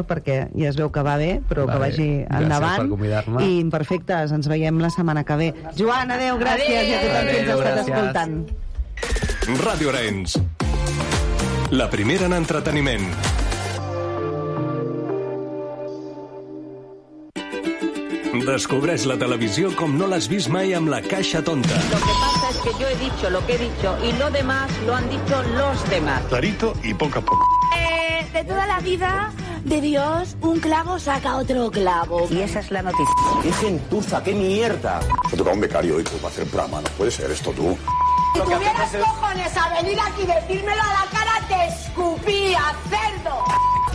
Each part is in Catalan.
perquè ja es veu que va bé, però Va que bé. vagi Gràcies endavant. per. I perfectes, ens veiem la setmana que ve. Joan, adeu, gràcies i a tothom que ens ha estat escoltant. Ràdio Arenys. La primera en entreteniment. Descobreix la televisió com no l'has vist mai amb la caixa tonta. Lo que pasa es que yo he dicho lo que he dicho y lo demás lo han dicho los demás. Clarito y poco a poco. Eh, de toda la vida de Dios, un clavo saca otro clavo. Y esa es la noticia. ¡Qué gentuza, qué mierda! Se toca un becario hoy para hacer programa. No puede ser esto tú. Si tuvieras cojones a venir aquí y decírmelo a la cara, te escupía, cerdo.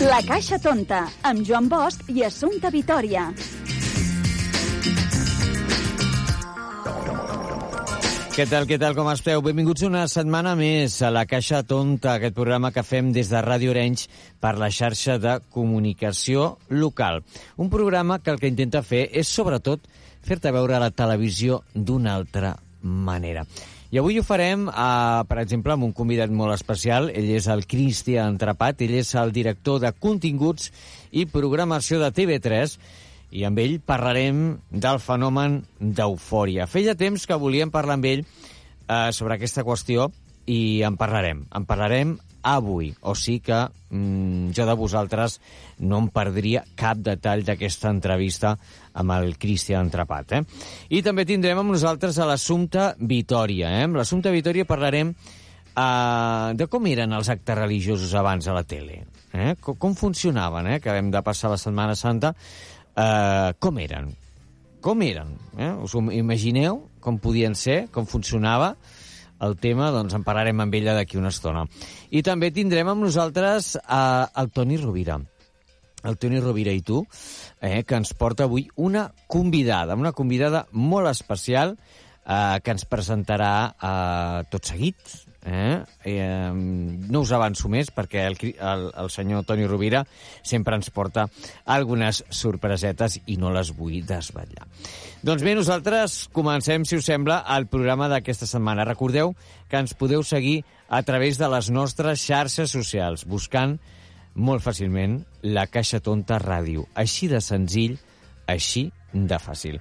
La Caixa Tonta, amb Joan Bosch i Assumpta Vitòria. Què tal, què tal, com esteu? Benvinguts una setmana més a la Caixa Tonta, aquest programa que fem des de Ràdio Orenys per la xarxa de comunicació local. Un programa que el que intenta fer és, sobretot, fer-te veure la televisió d'una altra manera. I avui ho farem, eh, per exemple, amb un convidat molt especial. Ell és el Cristian Trapat, ell és el director de continguts i programació de TV3, i amb ell parlarem del fenomen d'eufòria. Feia temps que volíem parlar amb ell eh, sobre aquesta qüestió i en parlarem. En parlarem avui, o sigui que mm, jo de vosaltres no em perdria cap detall d'aquesta entrevista amb el Cristian Trapat. Eh? I també tindrem amb nosaltres a l'Assumpte Vitòria. Eh? Amb l'Assumpte Vitòria parlarem uh, de com eren els actes religiosos abans a la tele. Eh? Com, com funcionaven, eh? que vam de passar la Setmana Santa. Uh, com eren? Com eren? Eh? Us ho imagineu? Com podien ser? Com funcionava? El tema, doncs en parlarem amb ella d'aquí una estona. I també tindrem amb nosaltres eh, el Toni Rovira. El Toni Rovira i tu, eh, que ens porta avui una convidada, una convidada molt especial eh, que ens presentarà eh, tot seguit. Eh? Eh, no us avanço més perquè el, el, el senyor Toni Rovira sempre ens porta algunes sorpresetes i no les vull desvetllar. Doncs bé, nosaltres comencem, si us sembla, el programa d'aquesta setmana. Recordeu que ens podeu seguir a través de les nostres xarxes socials, buscant molt fàcilment la Caixa Tonta Ràdio. Així de senzill, així de fàcil.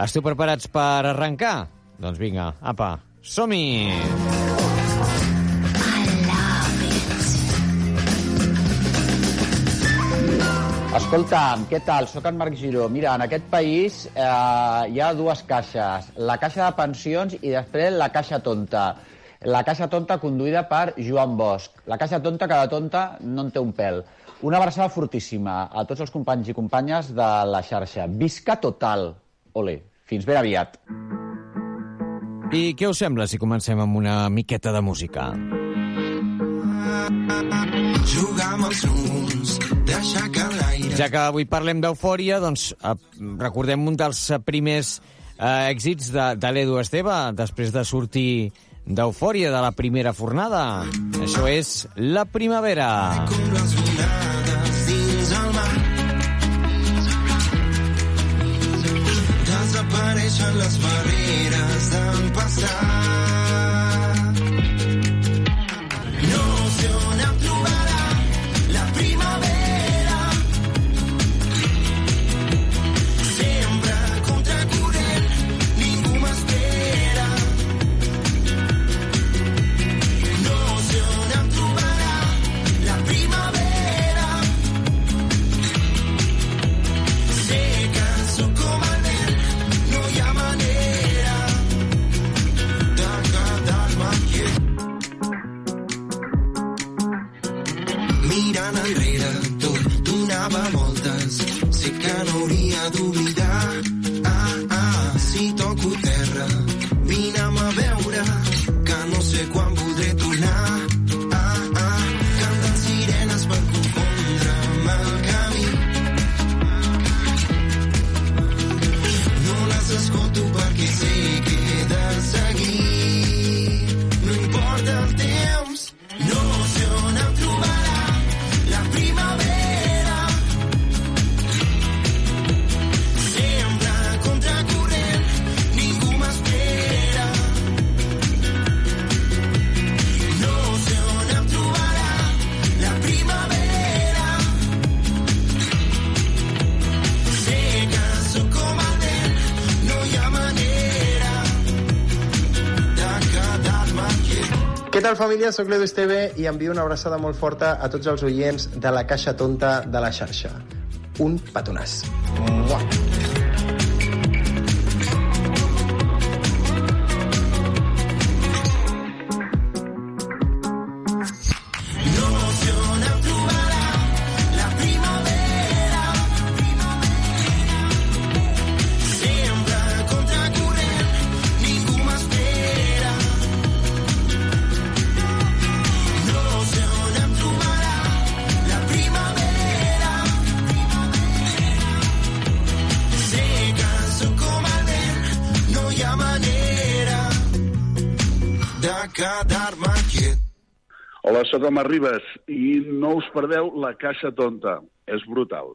Esteu preparats per arrencar? Doncs vinga, apa, som-hi! Escolta'm, què tal? Soc en Marc Giró. Mira, en aquest país eh, hi ha dues caixes. La caixa de pensions i després la caixa tonta. La caixa tonta conduïda per Joan Bosch. La caixa tonta, cada tonta, no en té un pèl. Una abraçada fortíssima a tots els companys i companyes de la xarxa. Visca total. Ole, fins ben aviat. I què us sembla si comencem amb una miqueta de música? Jugar amb els núvols, deixar que l'aire... Ja que avui parlem d'eufòria, doncs eh, recordem un dels primers eh, èxits de, de l'Edu Esteve, després de sortir d'eufòria de la primera fornada. Això és La Primavera. Com les onades dins el mar. Desapareixen les barreres del passat. madrugada. Què tal, família? Soc l'Edu Esteve i envio una abraçada molt forta a tots els oients de la Caixa Tonta de la xarxa. Un petonàs. Mua. Mar Ribas i no us perdeu La Caixa Tonta. És brutal.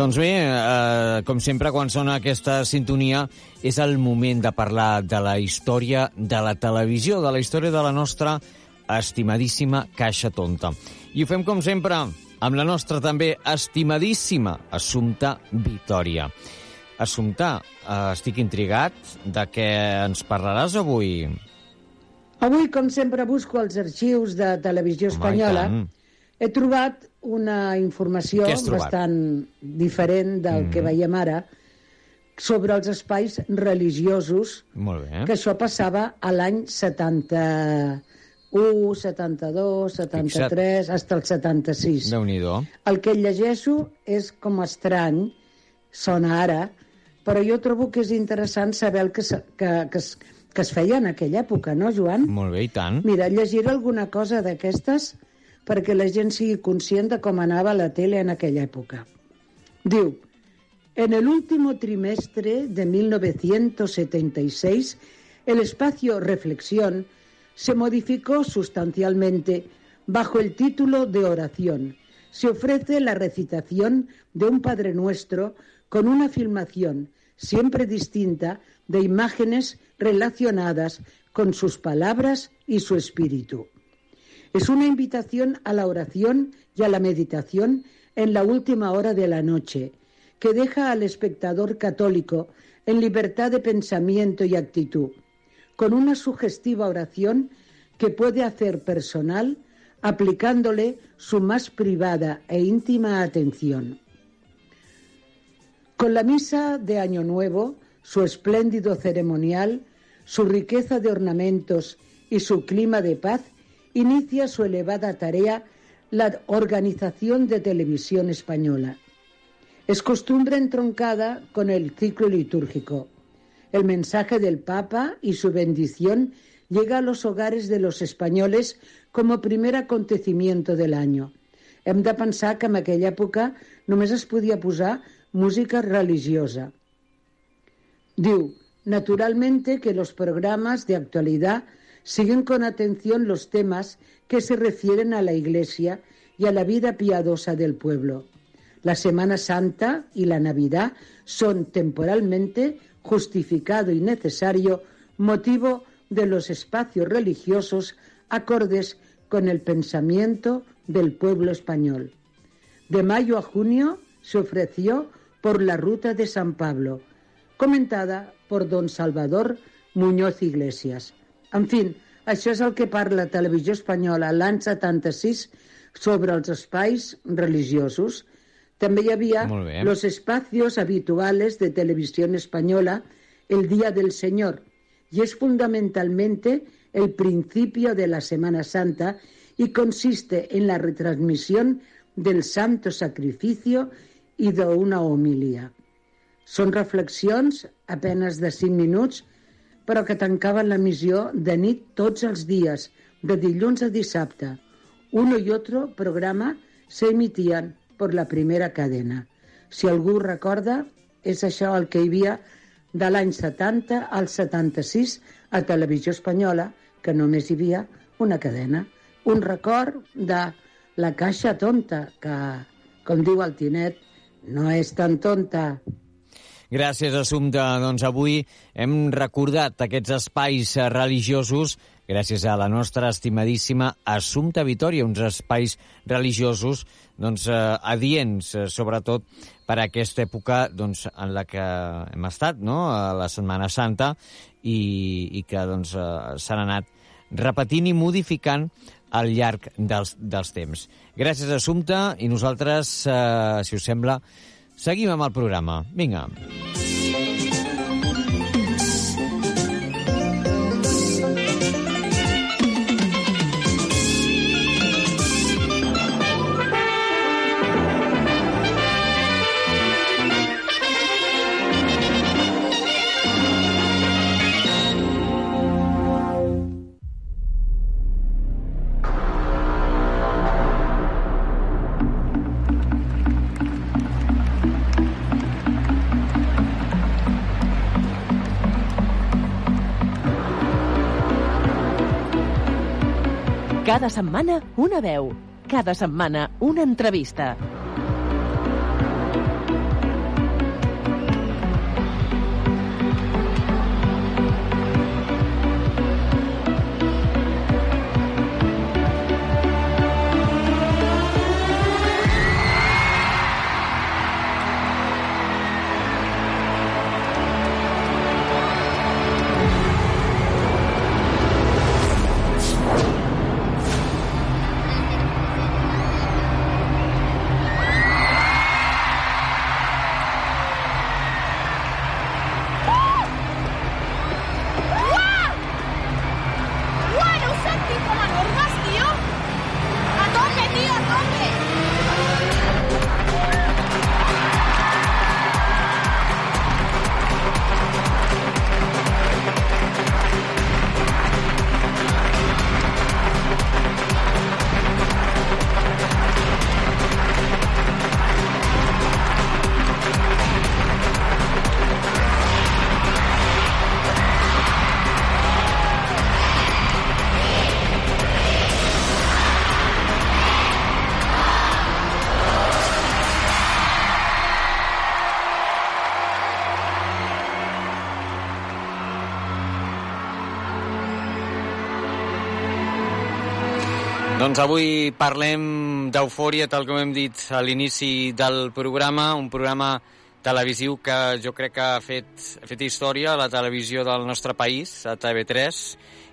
Doncs bé, eh, com sempre, quan sona aquesta sintonia, és el moment de parlar de la història de la televisió, de la història de la nostra estimadíssima Caixa Tonta. I ho fem, com sempre, amb la nostra també estimadíssima Assumpta Vitòria. Assumpta, eh, estic intrigat de què ens parlaràs avui. Avui, com sempre, busco els arxius de Televisió Home, Espanyola. tant. He trobat una informació trobat? bastant diferent del Mm. que veiem ara sobre els espais religiosos, Molt bé. que això passava a l'any 71, 72, 73, fins al 76. Déu-n'hi-do. El que llegeixo és com estrany, sona ara, però jo trobo que és interessant saber el que, que, que, es, que es feia en aquella època, no, Joan? Molt bé, i tant. Mira, llegiré alguna cosa d'aquestes perquè la gent sigui conscient de la tele en aquella època. Diu, en el último trimestre de 1976, el espacio Reflexión se modificó sustancialmente bajo el título de oración. Se ofrece la recitación de un Padre Nuestro con una filmación siempre distinta de imágenes relacionadas con sus palabras y su espíritu. Es una invitación a la oración y a la meditación en la última hora de la noche, que deja al espectador católico en libertad de pensamiento y actitud, con una sugestiva oración que puede hacer personal aplicándole su más privada e íntima atención. Con la misa de Año Nuevo, su espléndido ceremonial, su riqueza de ornamentos y su clima de paz, inicia su elevada tarea la organización de televisión española. Es costumbre entroncada con el ciclo litúrgico. El mensaje del Papa y su bendición llega a los hogares de los españoles como primer acontecimiento del año. Hem de pensar que en aquella època només es podia posar música religiosa. Diu, naturalmente que los programas de actualidad siguen con atención los temas que se refieren a la Iglesia y a la vida piadosa del pueblo. La Semana Santa y la Navidad son temporalmente justificado y necesario motivo de los espacios religiosos acordes con el pensamiento del pueblo español. De mayo a junio se ofreció por la ruta de San Pablo, comentada por don Salvador Muñoz Iglesias. En fi, això és el que parla Televisió Espanyola l'any 76 sobre els espais religiosos. També hi havia los espacios habituales de televisión española el Día del Señor y es fundamentalmente el principio de la Semana Santa y consiste en la retransmisión del Santo Sacrificio i d'una homilia. Són reflexions, apenes de 5 minuts, però que tancaven l'emissió de nit tots els dies, de dilluns a dissabte. Uno y otro programa se por la primera cadena. Si algú recorda, és això el que hi havia de l'any 70 al 76 a Televisió Espanyola, que només hi havia una cadena. Un record de la caixa tonta, que, com diu el Tinet, no és tan tonta. Gràcies, Assumpta. Doncs avui hem recordat aquests espais eh, religiosos gràcies a la nostra estimadíssima Assumpta Vitoria, uns espais religiosos doncs, eh, adients, eh, sobretot per a aquesta època doncs, en la que hem estat, no? a la Setmana Santa, i, i que doncs, eh, s'han anat repetint i modificant al llarg dels, dels temps. Gràcies, Assumpta, i nosaltres, eh, si us sembla, seguim amb el programa. Vinga. Cada setmana una veu. Cada setmana una entrevista. Doncs avui parlem d'eufòria, tal com hem dit a l'inici del programa, un programa televisiu que jo crec que ha fet, ha fet història a la televisió del nostre país, a TV3,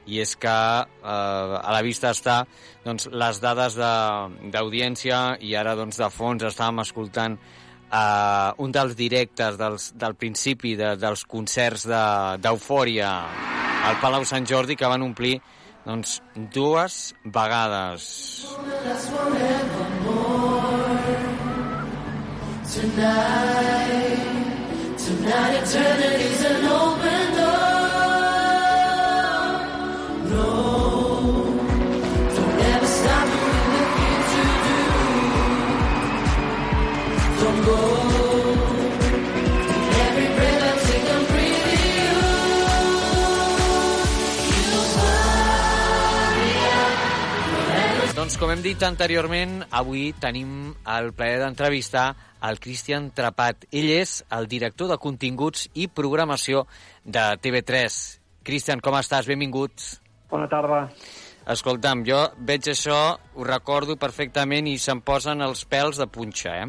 i és que eh, a la vista està doncs, les dades de- d'audiència i ara doncs, de fons estàvem escoltant eh, un dels directes dels, del principi de, dels concerts de- d'eufòria al Palau Sant Jordi que van omplir doncs, dues vegades. Tonight, tonight don't ever Doncs com hem dit anteriorment, avui tenim el plaer d'entrevistar el Cristian Trapat. Ell és el director de continguts i programació de TV3. Cristian, com estàs? Benvingut. Bona tarda. Escolta'm, jo veig això, ho recordo perfectament i se'm posen els pèls de punxa, eh?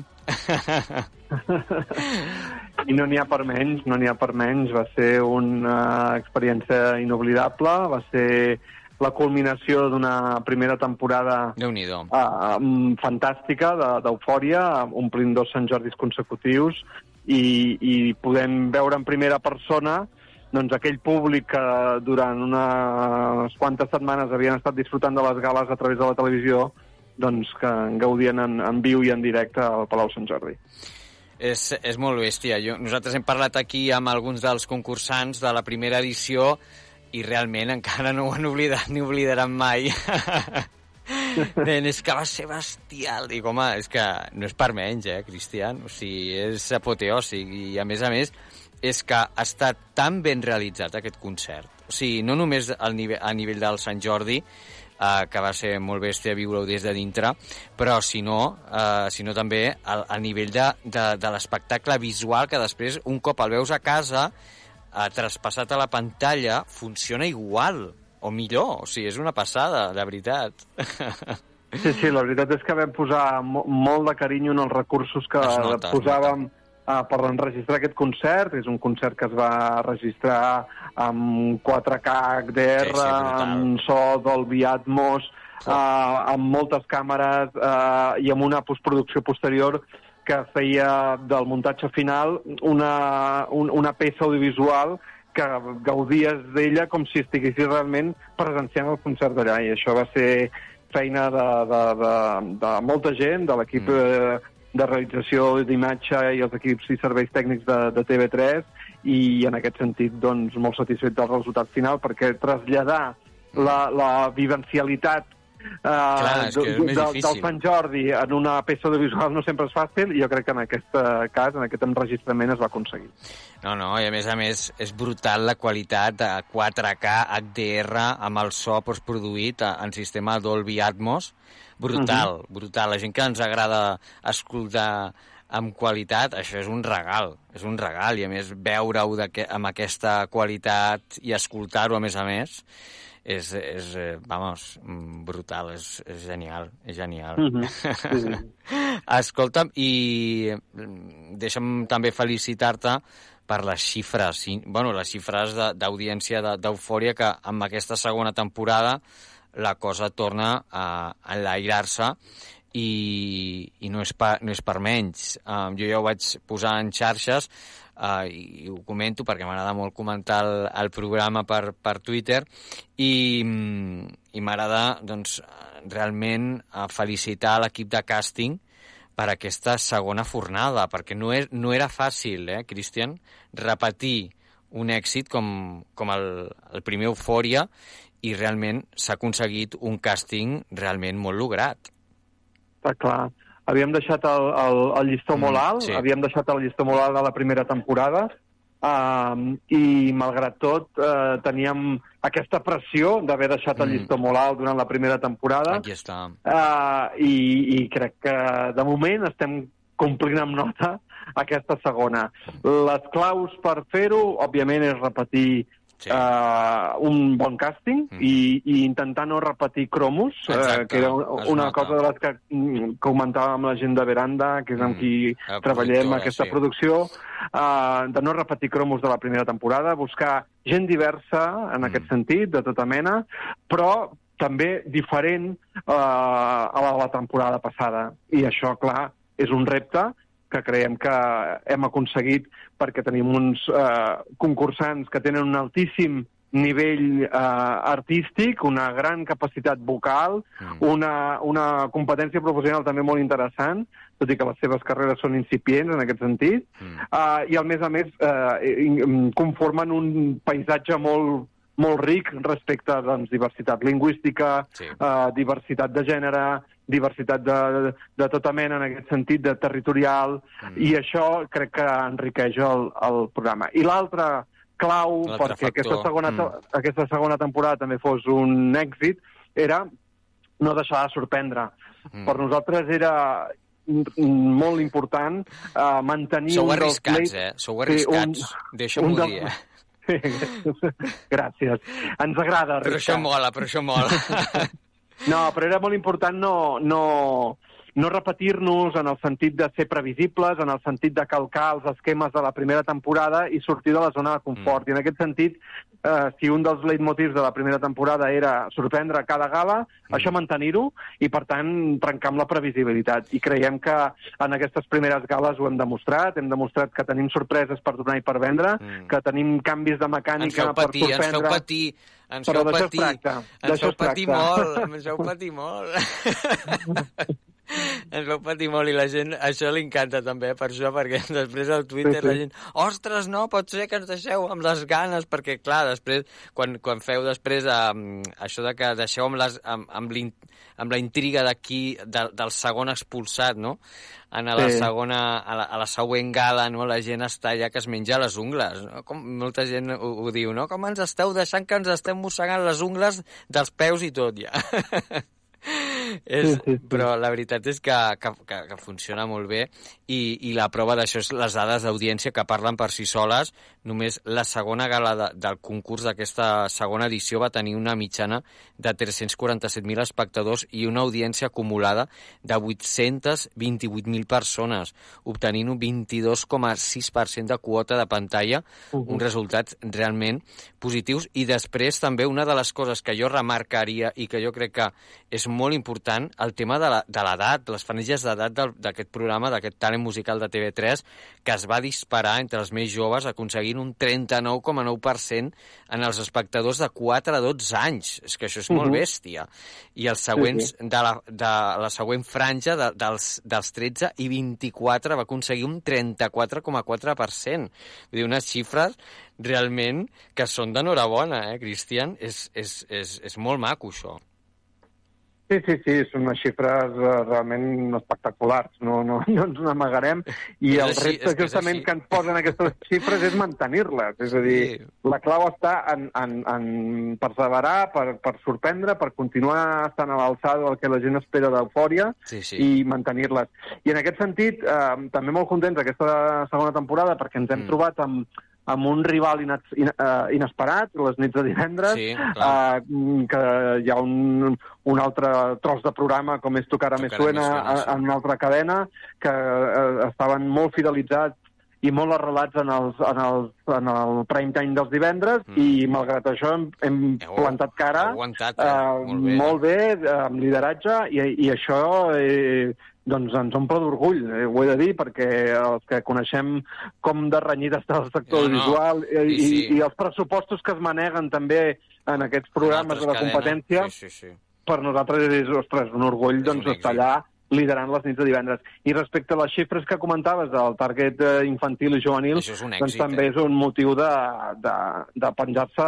I no n'hi ha per menys, no n'hi ha per menys. Va ser una experiència inoblidable, va ser la culminació d'una primera temporada déu nhi uh, um, fantàstica de- d'eufòria, omplint dos Sant Jordis consecutius i, i podem veure en primera persona doncs, aquell públic que durant unes quantes setmanes havien estat disfrutant de les gales a través de la televisió doncs, que en gaudien en, en viu i en directe al Palau Sant Jordi. És, és molt bèstia. Jo, nosaltres hem parlat aquí amb alguns dels concursants de la primera edició i realment encara no ho han oblidat ni oblidaran mai. Nen, és que va ser bestial. Dic, home, és que no és per menys, eh, Cristian? O sigui, és apoteòsic i, a més a més, és que ha estat tan ben realitzat aquest concert. O sigui, no només al nivell, a nivell del Sant Jordi, eh, que va ser molt bèstia viure-ho des de dintre, però si no, eh, sinó també a, a nivell de, de, de l'espectacle visual que després, un cop el veus a casa, eh, traspassat a la pantalla, funciona igual o millor. O sigui, és una passada, de veritat. Sí, sí, la veritat és que vam posar mo molt de carinyo en els recursos que Es nota, posàvem uh, per enregistrar aquest concert. És un concert que es va registrar amb 4K HDR, Sí, sí, amb so Dolby Atmos, uh, amb moltes càmeres uh, i amb una postproducció posterior que feia del muntatge final una, un, una peça audiovisual que gaudies d'ella com si estiguessis realment presenciant el concert d'allà. I això va ser feina de, de, de, de molta gent, de l'equip mm. de realització d'imatge i els equips i serveis tècnics de, de TV3, i en aquest sentit doncs, molt satisfet del resultat final, perquè traslladar la, la vivencialitat Clar, és que és més del, del. Sant Jordi en una peça audiovisual no sempre és fàcil i jo crec que en aquest eh, cas, en aquest enregistrament es va aconseguir. No, no, i a més a més és brutal la qualitat de 4K HDR amb el so postproduït eh, en sistema Dolby Atmos. Brutal, brutal. La gent que ens agrada escoltar amb qualitat, això és un regal, és un regal, i a més veure-ho amb aquesta qualitat i escoltar-ho a més a més, és, és eh, vamos, mm, brutal, és, és genial, és genial. Mhm. Sí, sí. Escolta'm, i mm, deixa'm també felicitar-te per les xifres, i, bueno, les xifres de- d'audiència de- d'Eufòria, que amb aquesta segona temporada la cosa torna a enlairar-se i, i no, és per, no és per menys. Um, jo ja ho vaig posar en xarxes uh, i, i ho comento perquè m'agrada molt comentar el, el programa per, per Twitter i, mm, i m'agrada doncs, realment uh, felicitar l'equip de càsting per aquesta segona fornada, perquè no, és, no era fàcil, eh, Cristian, repetir un èxit com, com el, el primer Eufòria i realment s'ha aconseguit un càsting realment molt lograt. Està clar. Havíem deixat el, el, el llistó Mm, molt alt, sí. havíem deixat el llistó molt alt a la primera temporada, um, i malgrat tot uh, teníem aquesta pressió d'haver deixat el Mm. llistó molt alt durant la primera temporada, Aquí està. uh, i, i crec que de moment estem complint amb nota aquesta segona. Les claus per fer-ho, òbviament, és repetir sí. uh, un bon càsting mm. i, i intentar no repetir cromos, uh, que era una nota. cosa de les que mm, comentàvem amb la gent de Veranda, que és amb Mm, qui la treballem aquesta sí. producció, uh, de no repetir cromos de la primera temporada, buscar gent diversa en Mm. aquest sentit, de tota mena, però també diferent uh, a la, la temporada passada. I això, clar, és un repte que creiem que hem aconseguit perquè tenim uns eh, concursants que tenen un altíssim nivell eh, artístic, una gran capacitat vocal, Mm. una, una competència professional també molt interessant, tot i que les seves carreres són incipients en aquest sentit, Mm. uh, i al més a més eh, in- conformen un paisatge molt, molt ric respecte a doncs, diversitat lingüística, Sí. eh, diversitat de gènere, diversitat de, de tota mena en aquest sentit, de territorial, Mm. i això crec que enriqueix el, el programa. I l'altre clau perquè factor, aquesta segona, mm. aquesta segona temporada també fos un èxit era no deixar de sorprendre. Mm. Per nosaltres era molt important uh, mantenir Sou arriscats, eh? Sou Sí, un- arriscats. Deixa'm-ho un dels- dir, eh? Gràcies. Ens agrada Però això arriscar. mola, però això mola. No, però era molt important no, no, no repetir-nos en el sentit de ser previsibles, en el sentit de calcar els esquemes de la primera temporada i sortir de la zona de confort. Mm. I en aquest sentit, eh, si un dels leitmotivs de la primera temporada era sorprendre cada gala, mm. això mantenir-ho i, per tant, trencar amb la previsibilitat. I creiem que en aquestes primeres gales ho hem demostrat, hem demostrat que tenim sorpreses per donar i per vendre, mm. que tenim canvis de Ens mecànica feu per patir, ens sorprendre... feu patir, ens Però feu patir. Ens feu patir tracta. molt, ens feu patir molt. ens vau patir molt i la gent, això li encanta també, per això, perquè després al Twitter Sí, sí. la gent, ostres, no, pot ser que ens deixeu amb les ganes, perquè clar, després, quan, quan feu després um, això de que deixeu amb, les, amb, amb, l'in- amb la intriga d'aquí, de, del segon expulsat, no? En a la Sí. segona, a la, a la següent gala, no? La gent està ja que es menja les ungles, no? Com molta gent ho, ho diu, no? Com ens esteu deixant que ens estem mossegant les ungles dels peus i tot, ja. és, Sí, sí, sí. Però la veritat és que, que, que, que funciona molt bé i, i la prova d'això és les dades d'audiència que parlen per si soles. Només la segona gala de, del concurs d'aquesta segona edició va tenir una mitjana de 347.000 espectadors i una audiència acumulada de 828.000 persones, obtenint un 22,6% de quota de pantalla, Mhm. uns resultats realment positius. I després també una de les coses que jo remarcaria i que jo crec que és molt important, el tema de la- de l'edat, les franges d'edat d'aquest programa, d'aquest talent musical de TV3, que es va disparar entre els més joves, aconseguint un 39,9% en els espectadors de 4 a 12 anys. És que això és molt Mhm. bèstia. I els següents, Sí, sí. de la, de la següent franja, de, dels, dels 13 i 24, va aconseguir un 34,4%. Vull dir, unes xifres realment que són d'enhorabona, eh, Cristian? És, és, és, és molt maco, això. Sí, sí, sí, són unes xifres eh, realment espectaculars, no, no, no ens n'amagarem, i És el així, repte és justament que ens posen aquestes xifres és mantenir-les, és a dir, Sí. la clau està en, en, en perseverar, per, per sorprendre, per continuar estant a l'alçada del que la gent espera d'eufòria Sí, sí. i mantenir-les. I en aquest sentit, eh, també molt contents aquesta segona temporada perquè ens hem Mm. trobat amb, amb un rival ina in, uh, inesperat, les nits de divendres, Sí, clar. uh, que hi ha un, un altre tros de programa com és Tocar a Me Tocar a Me Suena Suena, sí. a- en una altra cadena, que uh, estaven molt fidelitzats i molt arrelats en, els, en, els, en el prime time dels divendres Mm. i malgrat això hem, hem Heu- plantat cara heu aguantat, eh? eh, Molt bé. molt bé, eh, amb lideratge i, i això eh, doncs ens omple d'orgull, eh, ho he de dir, perquè els que coneixem com de renyit està el sector No, no. visual eh, Sí, i, sí. i els pressupostos que es maneguen també en aquests programes En de la competència. Sí, sí, sí. per nosaltres és, ostres, un orgull doncs, un estar allà liderant les nits de divendres. I respecte a les xifres que comentaves del target eh, infantil i juvenil, és un doncs èxit, també eh? és un motiu de, de, de penjar-se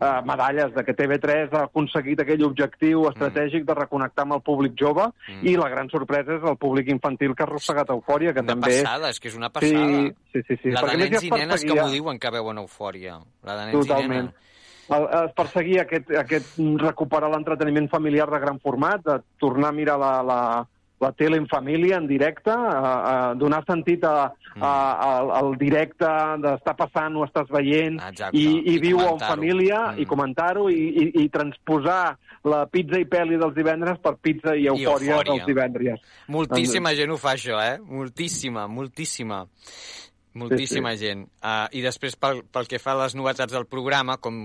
eh, medalles, de que TV3 ha aconseguit aquell objectiu estratègic de reconnectar amb el públic jove Mm. i la gran sorpresa és el públic infantil que ha arrossegat eufòria, que Una també... passada, és que és una passada. Sí, sí, sí. sí. La perquè de nens i es nenes que perseguia- m'ho diuen que veuen eufòria. La de nens Totalment. i nenes. El, es perseguia aquest, aquest recuperar l'entreteniment familiar de gran format, de tornar a mirar la, la, la tele en família, en directe, a, a donar sentit a, Mm. a, a, al directe d'estar passant, ho estàs veient, Exacte. i, i, I viu en família, Mm. i comentar-ho, i, i, i transposar la pizza i pel·li dels divendres per pizza i eufòria, eufòria. dels divendres. Moltíssima gent ho fa, això, eh? Moltíssima, moltíssima. Moltíssima gent. Uh, I després, pel, pel que fa a les novetats del programa, com,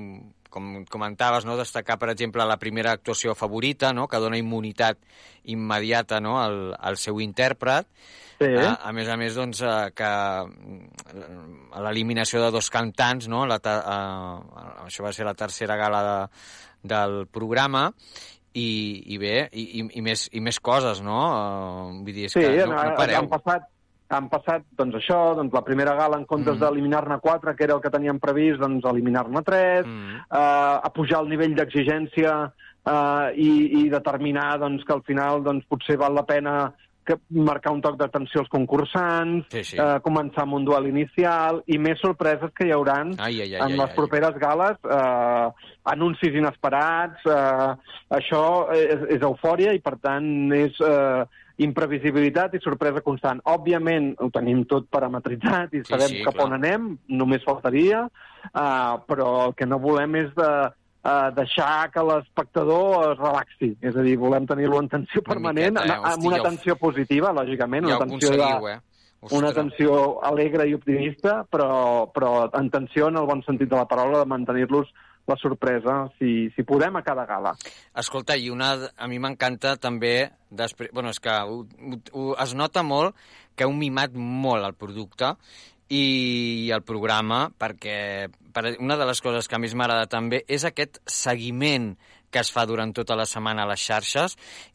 com comentaves, no? destacar, per exemple, la primera actuació favorita, no? que dona immunitat immediata no? al, al seu intèrpret. Sí. Uh, a més a més, doncs, uh, que mm, l'eliminació de dos cantants, no? La, uh, això va ser la tercera gala de, del programa, i, i bé, i, i, més, i més coses, no? Uh, vull dir, és Sí, que no, no pareu. han passat han passat doncs, això, doncs, la primera gala en comptes Mm. d'eliminar-ne quatre, que era el que teníem previst, doncs eliminar-ne tres, Mm. eh, a pujar el nivell d'exigència eh, i, i determinar doncs, que al final doncs, potser val la pena que marcar un toc d'atenció als concursants, Sí, sí. Eh, començar amb un duel inicial i més sorpreses que hi hauran Ai, ai, ai, en ai, les ai. properes gales, eh, anuncis inesperats, eh, això és, és eufòria i, per tant, és eh, imprevisibilitat i sorpresa constant. Òbviament, ho tenim tot parametritzat i Sí, sabem sí, cap clar. on anem, només faltaria, eh, però el que no volem és de, eh, deixar que l'espectador es relaxi. És a dir, volem tenir-lo en tensió permanent, miqueta, eh? amb una tensió positiva, lògicament, Ja una ho tensió de, eh? una Ostres. tensió alegre i optimista, però, però en tensió en el bon sentit de la paraula, de mantenir-los la sorpresa, si, si podem, a cada gala. Escolta, i una, a mi m'encanta també, després, bueno, és que ho, ho, es nota molt que heu mimat molt el producte i el programa, perquè per, una de les coses que més m'agrada també és aquest seguiment que es fa durant tota la setmana a les xarxes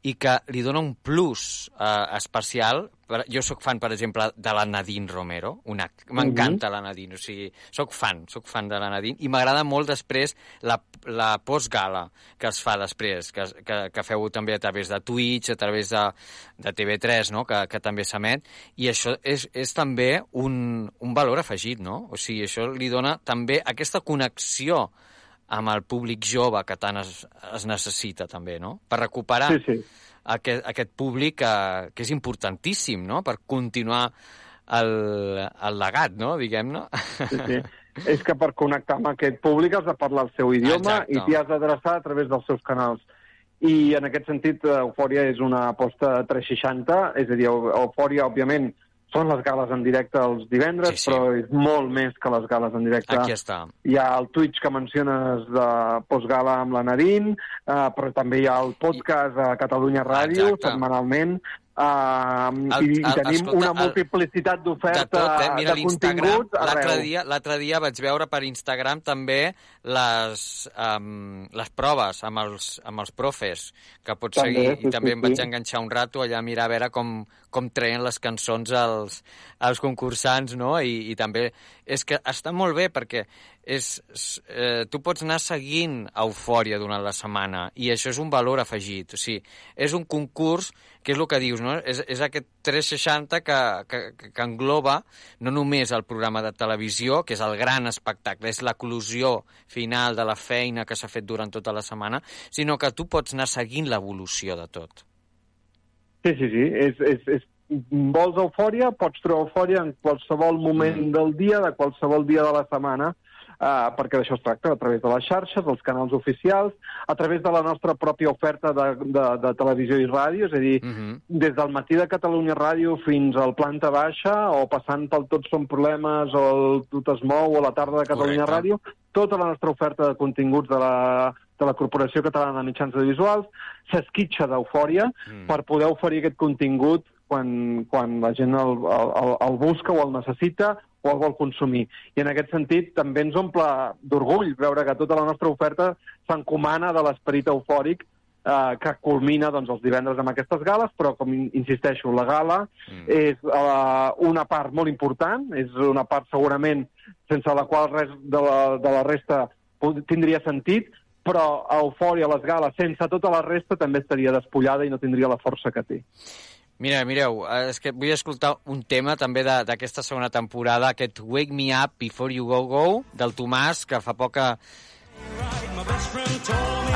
i que li dona un plus eh, especial. Jo sóc fan, per exemple, de la Nadine Romero. Una... M'encanta la Nadine, o sigui, sóc fan, sóc fan de la Nadine i m'agrada molt després la, la postgala que es fa després, que, que, que feu també a través de Twitch, a través de, de TV3, no? que, que també s'emet, i això és, és també un, un valor afegit, no? O sigui, això li dona també aquesta connexió amb el públic jove que tant es, es necessita també, no? Per recuperar Sí, sí. Aquest, aquest públic que, que és importantíssim, no?, per continuar el, el legat, no?, diguem-ne. Sí, sí. És que per connectar amb aquest públic has de parlar el seu idioma Exacte. i t'hi has d'adreçar a través dels seus canals. I en aquest sentit, Eufòria és una aposta 360, és a dir, Eu- Eufòria, òbviament, són les gales en directe els divendres, Sí, sí. però és molt més que les gales en directe. Aquí està. Hi ha el Twitch que menciones de postgala amb la Nadine, eh, però també hi ha el podcast a Catalunya Ràdio, Exacte. setmanalment, Uh, El- i, el- tenim escolta, una multiplicitat de d'oferta tot, eh? Mira de continguts l'altre dia, dia vaig veure per Instagram també les, um, les proves amb els, amb els profes que pots També, seguir, sí, i també sí, em vaig sí. enganxar un rato allà a mirar a veure com, com treien les cançons als, als concursants, no? I, I també és que està molt bé perquè és, eh, tu pots anar seguint Eufòria durant la setmana i això és un valor afegit. O sigui, és un concurs que és el que dius, no? És, és aquest 360 que, que, que engloba no només el programa de televisió, que és el gran espectacle, és l'eclusió final de la feina que s'ha fet durant tota la setmana, sinó que tu pots anar seguint l'evolució de tot. Sí, sí, sí. És, és, és, vols eufòria, pots trobar eufòria en qualsevol moment mm. del dia, de qualsevol dia de la setmana, Uh, perquè d'això es tracta, a través de les xarxes, els canals oficials, a través de la nostra pròpia oferta de, de, de televisió i ràdio, és a dir, Mm -hmm. des del matí de Catalunya Ràdio fins al planta baixa, o passant pel Tots són problemes, o el Tot es mou, o la tarda de Catalunya Correcte. Ràdio, tota la nostra oferta de continguts de la, de la Corporació Catalana de Mitjans Audiovisuals s'esquitxa d'eufòria Mm. per poder oferir aquest contingut quan, quan la gent el, el, el busca o el necessita o el vol consumir. I en aquest sentit també ens omple d'orgull veure que tota la nostra oferta s'encomana de l'esperit eufòric eh, que culmina doncs, els divendres amb aquestes gales, però, com in- insisteixo, la gala Mm. és eh, una part molt important, és una part segurament sense la qual res de la, de la resta tindria sentit, però Eufòria, les gales, sense tota la resta, també estaria despullada i no tindria la força que té. Mira, mireu, eh, és que vull escoltar un tema també de- d'aquesta segona temporada, aquest Wake Me Up Before You Go Go, del Tomàs, que fa poc que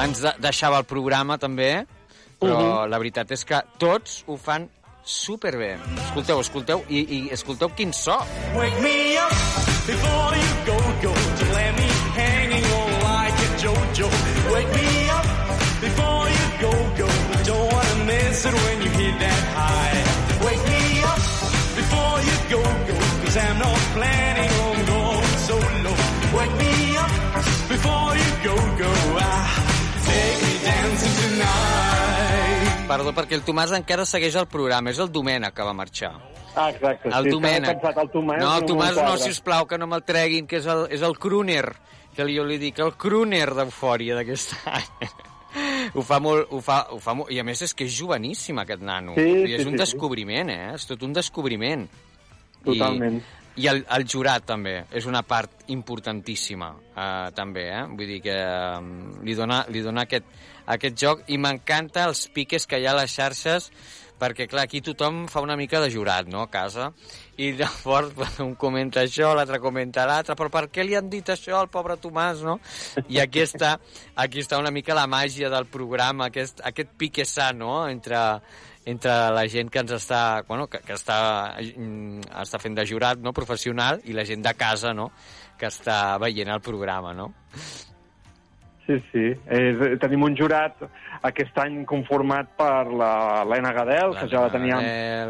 ens de deixava el programa també, però Mhm. la veritat és que tots ho fan superbé. Escolteu, escolteu, i, i escolteu quin so. Wake me up before you go, go. Don't let me hanging on like a JoJo. Wake me up before you go, go. Don't wanna miss it when you Perdó, perquè el Tomàs encara segueix el programa, és el Domènec que va marxar. Ah, exacte. El sí, Domènec. Pensat, el Tomàs, No, el Tomàs no, sisplau, que no me'l treguin, que és el, és el crooner, que jo li dic, el crooner d'eufòria d'aquest any. ho fa molt, ho fa, ho fa molt, i a més és que és joveníssim aquest nano. Sí, I és sí, un sí, descobriment, eh? És tot un descobriment. Totalment. I, i el, el jurat també és una part importantíssima eh, també, eh? vull dir que eh, li dona, li dona aquest, aquest joc i m'encanta els piques que hi ha a les xarxes perquè clar, aquí tothom fa una mica de jurat, no?, a casa, i llavors un comenta això, l'altre comenta l'altre, però per què li han dit això al pobre Tomàs, no? I aquí està, aquí està una mica la màgia del programa, aquest, aquest pique sa, no?, entre, entre la gent que ens està, bueno, que, que està, mm, està fent de jurat, no?, professional, i la gent de casa, no?, que està veient el programa, no? Sí, sí. És, tenim un jurat aquest any conformat per la l'Ena Gadel, que ja la teníem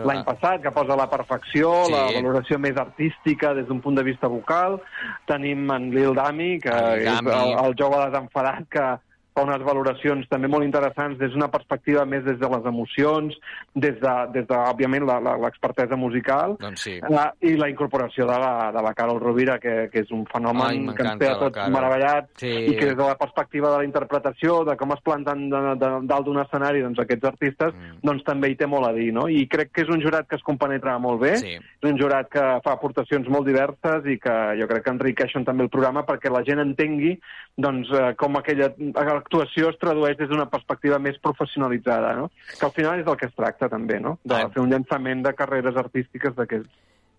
l'any la- passat, que posa la perfecció, Sí. la valoració més artística des d'un punt de vista vocal. Tenim en Lil Dami, que El és Dami. el, el jove desenfadat que fa unes valoracions també molt interessants des d'una perspectiva més des de les emocions, des de, des de òbviament, la- la- l'expertesa musical, Doncs sí. la, i la incorporació de la, de la Carol Rovira, que, que és un Ai, fenomen que ens té a tots Carol. meravellats, Sí. i que des de la perspectiva de la interpretació, de com es planten de, de, dalt d'un escenari doncs, aquests artistes, Mm. doncs també hi té molt a dir, no? I crec que és un jurat que es compenetra molt bé, Sí. és un jurat que fa aportacions molt diverses i que jo crec que enriqueixen també el programa perquè la gent entengui doncs, eh, com aquella actuació es tradueix des d'una perspectiva més professionalitzada, no? que al final és del que es tracta també, no? de Ah. fer un llançament de carreres artístiques d'aquests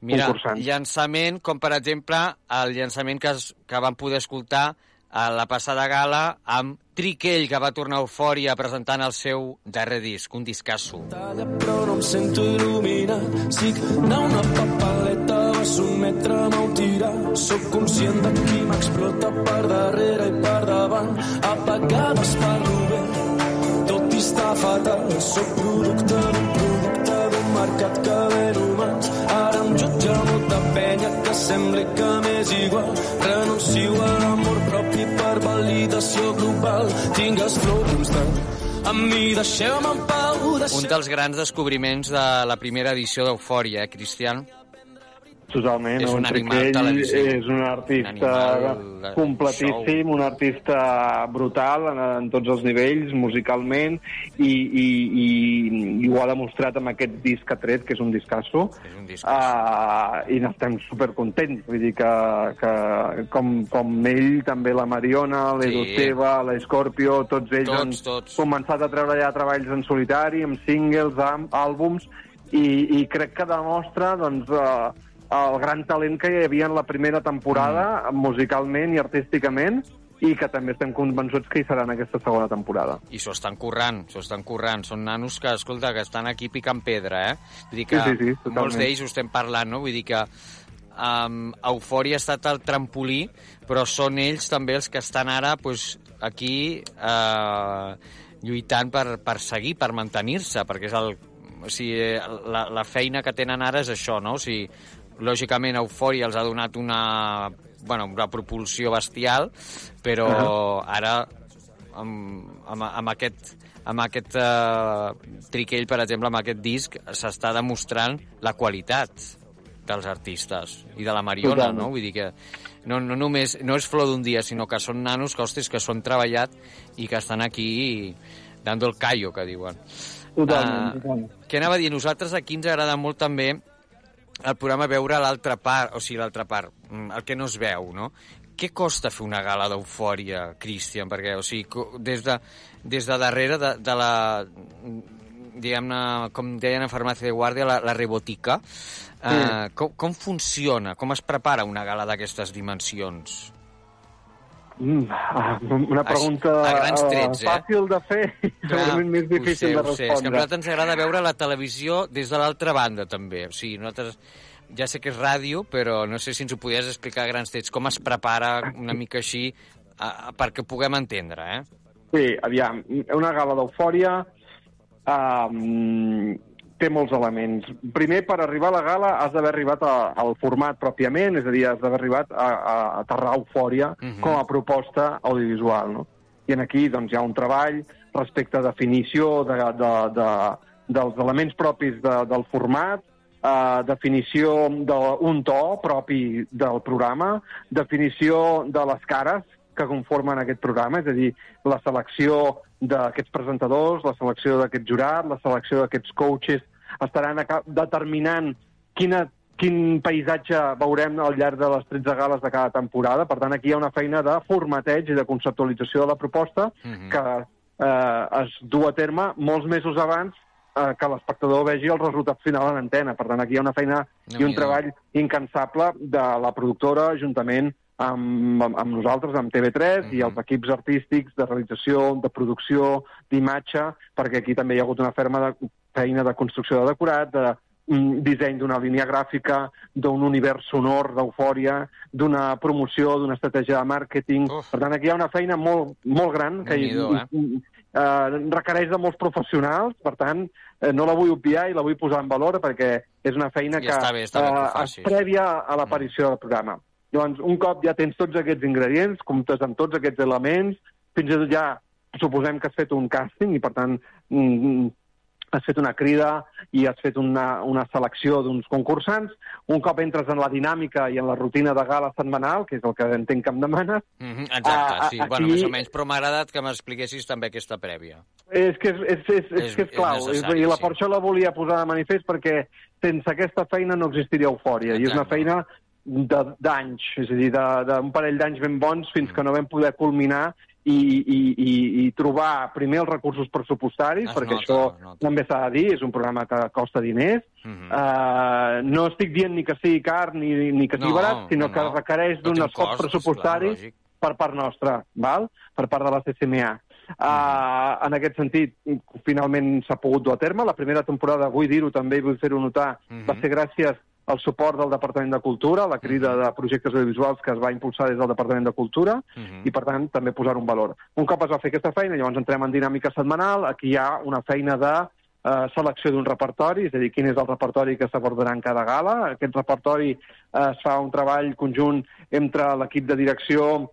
Mira, concursants. llançament, com per exemple el llançament que, es, que vam poder escoltar a la passada gala amb Triquell, que va tornar a Eufòria presentant el seu darrer disc, un discasso. però no em sento il·luminat. Signar una papaleta vas un metre m'ho tirar. Soc conscient de qui m'explota per darrere i per davant. A vegades parlo bé, tot i estar fatal. Soc producte d'un producte d'un mercat que ven humans. Ara em jutja molta penya que sembli que m'és igual. Renuncio a l'amor propi per validació global. Tingues flow constant. Amb mi deixeu-me en pau, deixeu Un dels grans descobriments de la primera edició d'Eufòria, eh, Cristian? Totalment, És un animal televisiu. és un artista Un animal completíssim, un artista brutal en, en tots els nivells, musicalment, i, i, i, i ho ha demostrat amb aquest disc que ha tret, que és un discasso, És un disc. uh, i n'estem supercontents. Vull dir que, que com, com ell, també la Mariona, l'Edu Sí. Teva, l'Escorpio, tots ells Tots, han tots. començat a treure ja treballs en solitari, amb singles, amb àlbums, i, i crec que demostra doncs, eh, el gran talent que hi havia en la primera temporada, Mm. musicalment i artísticament, i que també estem convençuts que hi serà en aquesta segona temporada. I s'ho estan currant, s'ho estan currant. Són nanos que, escolta, que estan aquí picant pedra, eh? Vull dir que Sí, sí, sí, totalment. molts d'ells ho estem parlant, no? Vull dir que um, Eufòria ha estat el trampolí, però són ells també els que estan ara pues, aquí eh, lluitant per, per seguir, per mantenir-se, perquè és el, o sigui, la, la feina que tenen ara és això, no? O sigui, lògicament Eufòria els ha donat una, bueno, una propulsió bestial, però Ahà. ara amb, amb, amb aquest amb aquest uh, triquell, per exemple, amb aquest disc, s'està demostrant la qualitat dels artistes i de la Mariona, Totalment. no? Vull dir que no, no només no és flor d'un dia, sinó que són nanos que, hostis, que han treballat i que estan aquí dando el callo, que diuen. Totalment, Ah, totalment. Què anava a dir? Nosaltres aquí ens agrada molt també el programa veure l'altra part, o sigui, l'altra part, mm, el que no es veu, no? Què costa fer una gala d'eufòria, Christian? Perquè, o sigui, des de, des de darrere de, de la diguem-ne, com deien a Farmàcia de Guàrdia, la, la rebotica, eh, com, com funciona? Com es prepara una gala d'aquestes dimensions? Mm, ah, una pregunta a grans eh, trets, eh? fàcil de fer i segurament més difícil sé, de sé. És que a respondre. nosaltres ens agrada veure la televisió des de l'altra banda, també. O sigui, nosaltres ja sé que és ràdio, però no sé si ens ho podies explicar a grans trets, com es prepara una mica així uh, perquè ho puguem entendre, eh? Sí, aviam, una gala d'eufòria um, té molts elements. Primer, per arribar a la gala has d'haver arribat a, al format pròpiament, és a dir, has d'haver arribat a, a aterrar eufòria Mhm. com a proposta audiovisual, no? I en aquí doncs, hi ha un treball respecte a definició de, de, de, dels elements propis de, del format, eh, definició d'un to propi del programa, definició de les cares que conformen aquest programa, és a dir, la selecció d'aquests presentadors, la selecció d'aquest jurat, la selecció d'aquests coaches, estaran determinant quina, quin paisatge veurem al llarg de les 13 gales de cada temporada. Per tant, aquí hi ha una feina de formateig i de conceptualització de la proposta Mhm. que eh, es du a terme molts mesos abans eh, que l'espectador vegi el resultat final en antena. Per tant, aquí hi ha una feina i un Déu-n'hi-do. treball incansable de la productora juntament amb, amb, amb nosaltres, amb TV3 i els equips artístics de realització, de producció, d'imatge, perquè aquí també hi ha hagut una ferma de feina de construcció de decorat, de mm, disseny d'una línia gràfica, d'un univers sonor d'eufòria, d'una promoció, d'una estratègia de màrqueting. Per tant, aquí hi ha una feina molt, molt gran que hi, eh? eh, requereix de molts professionals, per tant, eh, no la vull obviar i la vull posar en valor perquè és una feina I que està bé, està bé que eh, és prèvia a l'aparició del programa. Llavors, un cop ja tens tots aquests ingredients, comptes amb tots aquests elements, fins i tot ja suposem que has fet un càsting i, per tant, mm, has fet una crida i has fet una, una selecció d'uns concursants. Un cop entres en la dinàmica i en la rutina de gala setmanal, que és el que entenc que em demanes... Mm -hmm, exacte, Ah, sí. aquí- Bueno, més o menys, però m'ha agradat que m'expliquessis també aquesta prèvia. És que és, és, és, és, És- que és clau, és, i la, sí. per això la volia posar de manifest, perquè sense aquesta feina no existiria eufòria, i és una Exacte. feina d'anys, és a dir, d'un parell d'anys ben bons fins que no vam poder culminar i, i, i, i trobar primer els recursos pressupostaris, Es perquè nota, això nota. també s'ha de dir, és un programa que costa diners, Mhm. Uh, no estic dient ni que sigui car ni, ni que sigui No, barat, sinó no, que requereix No d'un esforç pressupostari lògic. per part nostra, val? per part de la CCMA. Uh, en aquest sentit, finalment s'ha pogut dur a terme. La primera temporada, vull dir-ho també, i vull fer-ho notar, Mhm. va ser gràcies al suport del Departament de Cultura, la crida de projectes audiovisuals que es va impulsar des del Departament de Cultura, Mhm. i per tant també posar un valor. Un cop es va fer aquesta feina, llavors entrem en dinàmica setmanal, aquí hi ha una feina de eh, selecció d'un repertori, és a dir, quin és el repertori que s'abordarà en cada gala. Aquest repertori eh, es fa un treball conjunt entre l'equip de direcció,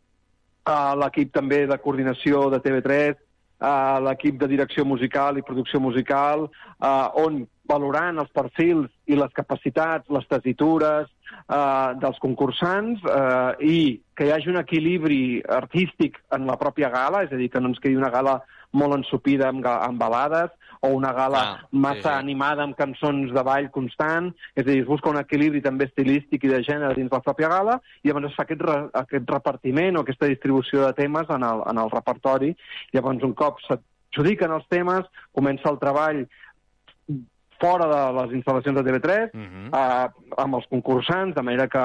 eh, l'equip també de coordinació de TV3, eh, l'equip de direcció musical i producció musical, eh, on valorant els perfils i les capacitats, les tesitures eh, dels concursants eh, i que hi hagi un equilibri artístic en la pròpia gala, és a dir, que no ens quedi una gala molt ensupida amb, amb balades o una gala Ah, massa sí, sí. animada amb cançons de ball constant, és a dir, es busca un equilibri també estilístic i de gènere dins la pròpia gala, i llavors es fa aquest, re, aquest repartiment o aquesta distribució de temes en el, en el repertori. Llavors, un cop s'adjudiquen els temes, comença el treball fora de les instal·lacions de TV3, Mhm. eh, amb els concursants, de manera que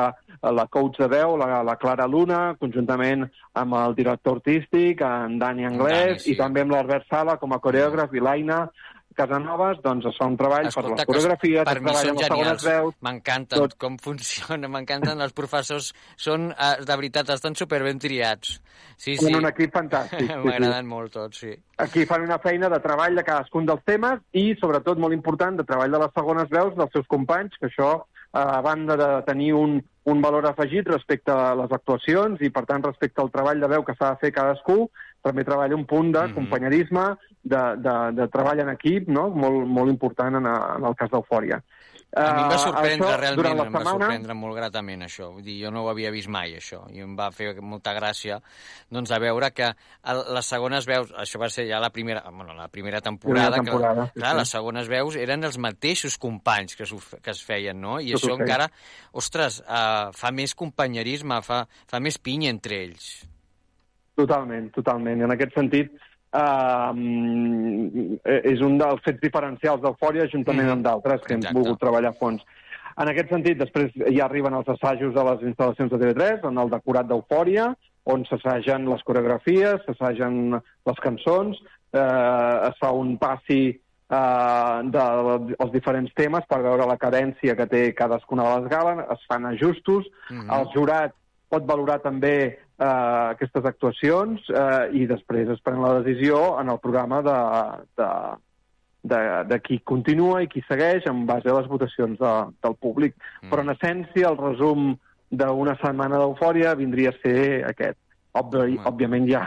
la coach de veu, la, la Clara Luna, conjuntament amb el director artístic, en Dani Anglès, Dani, sí. i també amb l'Albert Sala com a coreògraf, i l'Aina Casanovas, doncs es fa un treball per les que coreografies, per mi són genials. M'encanten tot. com funciona, m'encanten els professors. Són, eh, de veritat, estan superben triats. Sí, sí. Són un equip fantàstic, sí, sí. M'agraden molt tots, sí. Aquí fan una feina de treball de cadascun dels temes i, sobretot, molt important, de treball de les segones veus dels seus companys, que això, eh, a banda de tenir un, un valor afegit respecte a les actuacions i, per tant, respecte al treball de veu que s'ha de fer cadascú, també treballa un punt de Mhm. companyerisme, de, de, de treball en equip, no? molt, molt important en, a, en el cas d'Eufòria. A mi em va Eh, sorprendre, això, realment, la em va setmana, sorprendre molt gratament, això. Vull dir, jo no ho havia vist mai, això, i em va fer molta gràcia doncs, de veure que el, les segones veus, això va ser ja la primera, bueno, la primera temporada, Primera temporada, que, sí, clar, sí. les segones veus eren els mateixos companys que, que es feien, no? I Tot això encara, ostres, uh, fa més companyerisme, fa, fa més pinya entre ells. Totalment, totalment. En aquest sentit, eh, és un dels fets diferencials d'Eufòria juntament amb d'altres que hem Exacte. volgut treballar a fons. En aquest sentit, després ja arriben els assajos de les instal·lacions de TV3, en el decorat d'Eufòria, on s'assagen les coreografies, s'assagen les cançons, eh, es fa un passi eh, dels diferents temes per veure la cadència que té cadascuna de les gales, es fan ajustos, Mhm. el jurat pot valorar també eh, aquestes actuacions eh, i després es pren la decisió en el programa de, de, de, de qui continua i qui segueix en base a les votacions de, del públic. Mm. Però, en essència, el resum d'una setmana d'eufòria vindria a ser aquest. Obvi, òbviament hi ha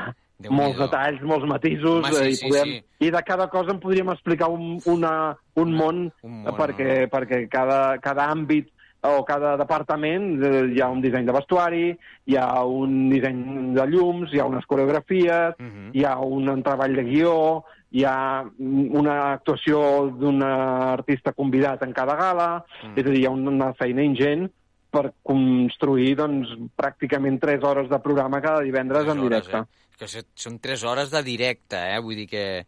molts detalls, molts matisos, Home, sí, eh, i, sí, podem, sí. i de cada cosa en podríem explicar un, una, un món, un món perquè, perquè cada, cada àmbit o cada departament eh, hi ha un disseny de vestuari, hi ha un disseny de llums, hi ha unes coreografies, Mhm. hi ha un treball de guió, hi ha una actuació d'un artista convidat en cada gala, Mm. és a dir, hi ha una feina ingent per construir doncs, pràcticament 3 hores de programa cada divendres en hores, directe. Eh? Que són 3 hores de directe, eh? Vull dir que...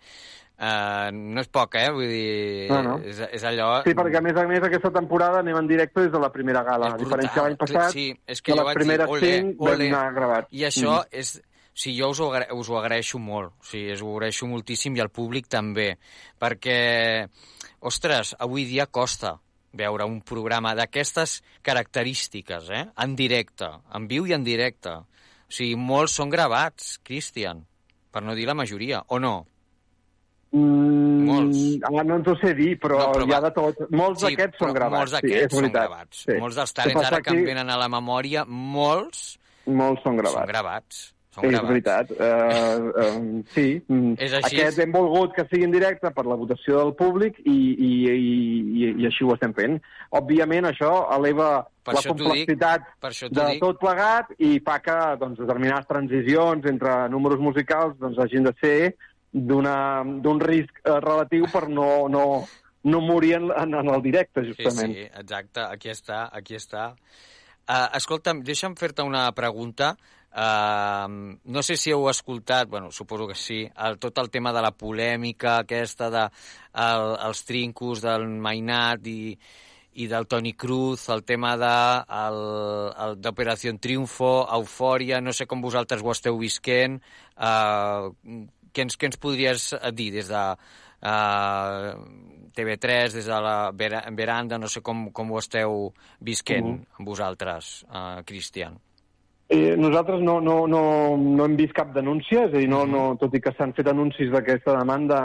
Uh, no és poc, eh? Vull dir... No, no. És, és allò... Sí, perquè a més a més aquesta temporada anem en directe des de la primera gala, a diferència de l'any passat, Sí, és que jo les primeres dir, ole, 5 ole. vam anar gravats. I això Mm. és... O sigui, jo us ho, agra us ho agraeixo molt, o sigui, us ho agraeixo moltíssim i al públic també, perquè, ostres, avui dia costa veure un programa d'aquestes característiques, eh? en directe, en viu i en directe. O sigui, molts són gravats, Cristian, per no dir la majoria, o no? Mm, Molts. Ara no ens ho sé dir, però, No, però hi ha de tot. Molts Sí, d'aquests són gravats. Molts sí, d'aquests és són gravats. Sí. Molts dels talents ara que em venen a la memòria, molts Molts són gravats. són gravats. Són és gravats. veritat. Uh, uh, sí. Mm. És així. Aquest hem volgut que sigui en directe per la votació del públic i, i, i, i, i així ho estem fent. Òbviament, això eleva Per la això t'ho dic, complexitat per això de dic. tot plegat i fa que doncs, determinades transicions entre números musicals doncs, hagin de ser d'un risc eh, relatiu per no, no, no morir en, en, en el directe, Sí, justament. sí, exacte, aquí està, aquí està. Uh, escolta'm, deixa'm fer-te una pregunta. Uh, no sé si heu escoltat, bueno, suposo que sí, el, tot el tema de la polèmica aquesta de el, els trincos del Mainat i, i del Toni Cruz, el tema d'Operació Triunfo, Eufòria, no sé com vosaltres ho esteu visquent, uh, què, ens, què ens podries dir des de uh, TV3, des de la vera- veranda, no sé com, com ho esteu visquent Mhm. amb vosaltres, uh, Cristian. Eh, nosaltres no, no, no, no hem vist cap denúncia, és a dir, no, no, tot i que s'han fet anuncis d'aquesta demanda,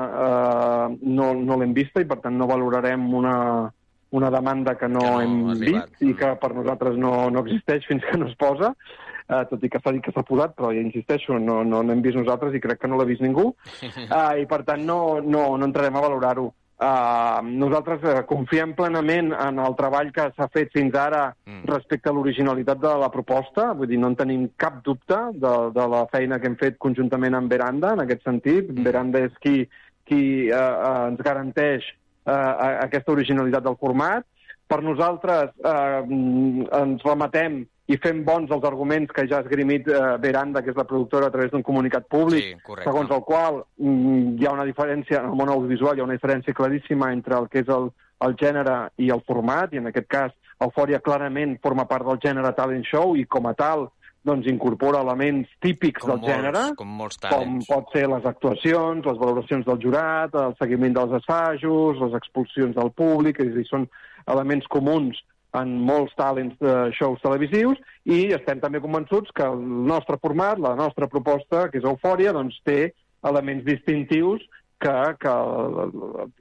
eh, no, no l'hem vista i, per tant, no valorarem una, una demanda que no, Que no hem vist i que per nosaltres no, no existeix fins que no es posa, eh, tot i que s'ha dit que s'ha posat, però ja insisteixo, no, no n'hem vist nosaltres i crec que no l'ha vist ningú, eh, i per tant no, no, no entrarem a valorar-ho. Uh, nosaltres uh, confiem plenament en el treball que s'ha fet fins ara mm. respecte a l'originalitat de la proposta, vull dir, no en tenim cap dubte de, de la feina que hem fet conjuntament amb Veranda, en aquest sentit. Mm. Veranda és qui, qui uh, uh, ens garanteix uh, aquesta originalitat del format. Per nosaltres uh, ens remetem i fem bons els arguments que ja ha esgrimit uh, Veranda, que és la productora, a través d'un comunicat públic, Sí, correcte. segons el qual mm, hi ha una diferència, en el món audiovisual hi ha una diferència claríssima entre el que és el, el gènere i el format, i en aquest cas Eufòria clarament forma part del gènere talent show i com a tal doncs incorpora elements típics Com del molts- gènere, com molts com pot ser les actuacions, les valoracions del jurat, el seguiment dels assajos, les expulsions del públic, és a dir, són elements comuns en molts talents de shows televisius i estem també convençuts que el nostre format, la nostra proposta, que és Eufòria, doncs té elements distintius que, que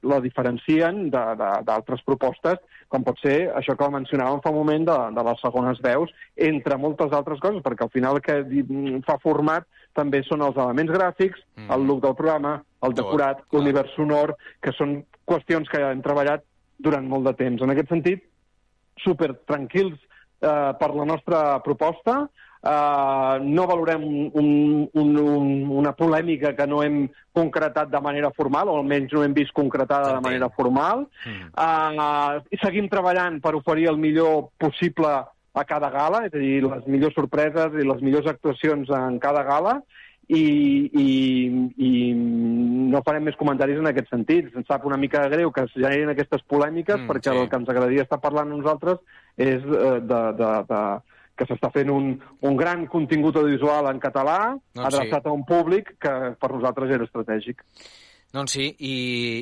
la, diferencien d'altres propostes, com pot ser això que mencionàvem fa un moment de, de les segones veus, entre moltes altres coses, perquè al final el que fa format també són els elements gràfics, mm. el look del programa, el decorat, l'univers sonor, que són qüestions que hem treballat durant molt de temps. En aquest sentit, super tranquils eh, per la nostra proposta. Uh, no valorem un, un, un, un, una polèmica que no hem concretat de manera formal, o almenys no hem vist concretada de manera formal. Uh, i seguim treballant per oferir el millor possible a cada gala, és a dir, les millors sorpreses i les millors actuacions en cada gala, i, i, i no farem més comentaris en aquest sentit. Ens sap una mica greu que es generin aquestes polèmiques, Mm, perquè sí. el que ens agradaria estar parlant nosaltres és eh, de, de, de, que s'està fent un, un gran contingut audiovisual en català, Doncs adreçat sí. a un públic que per nosaltres era estratègic. Doncs sí, i,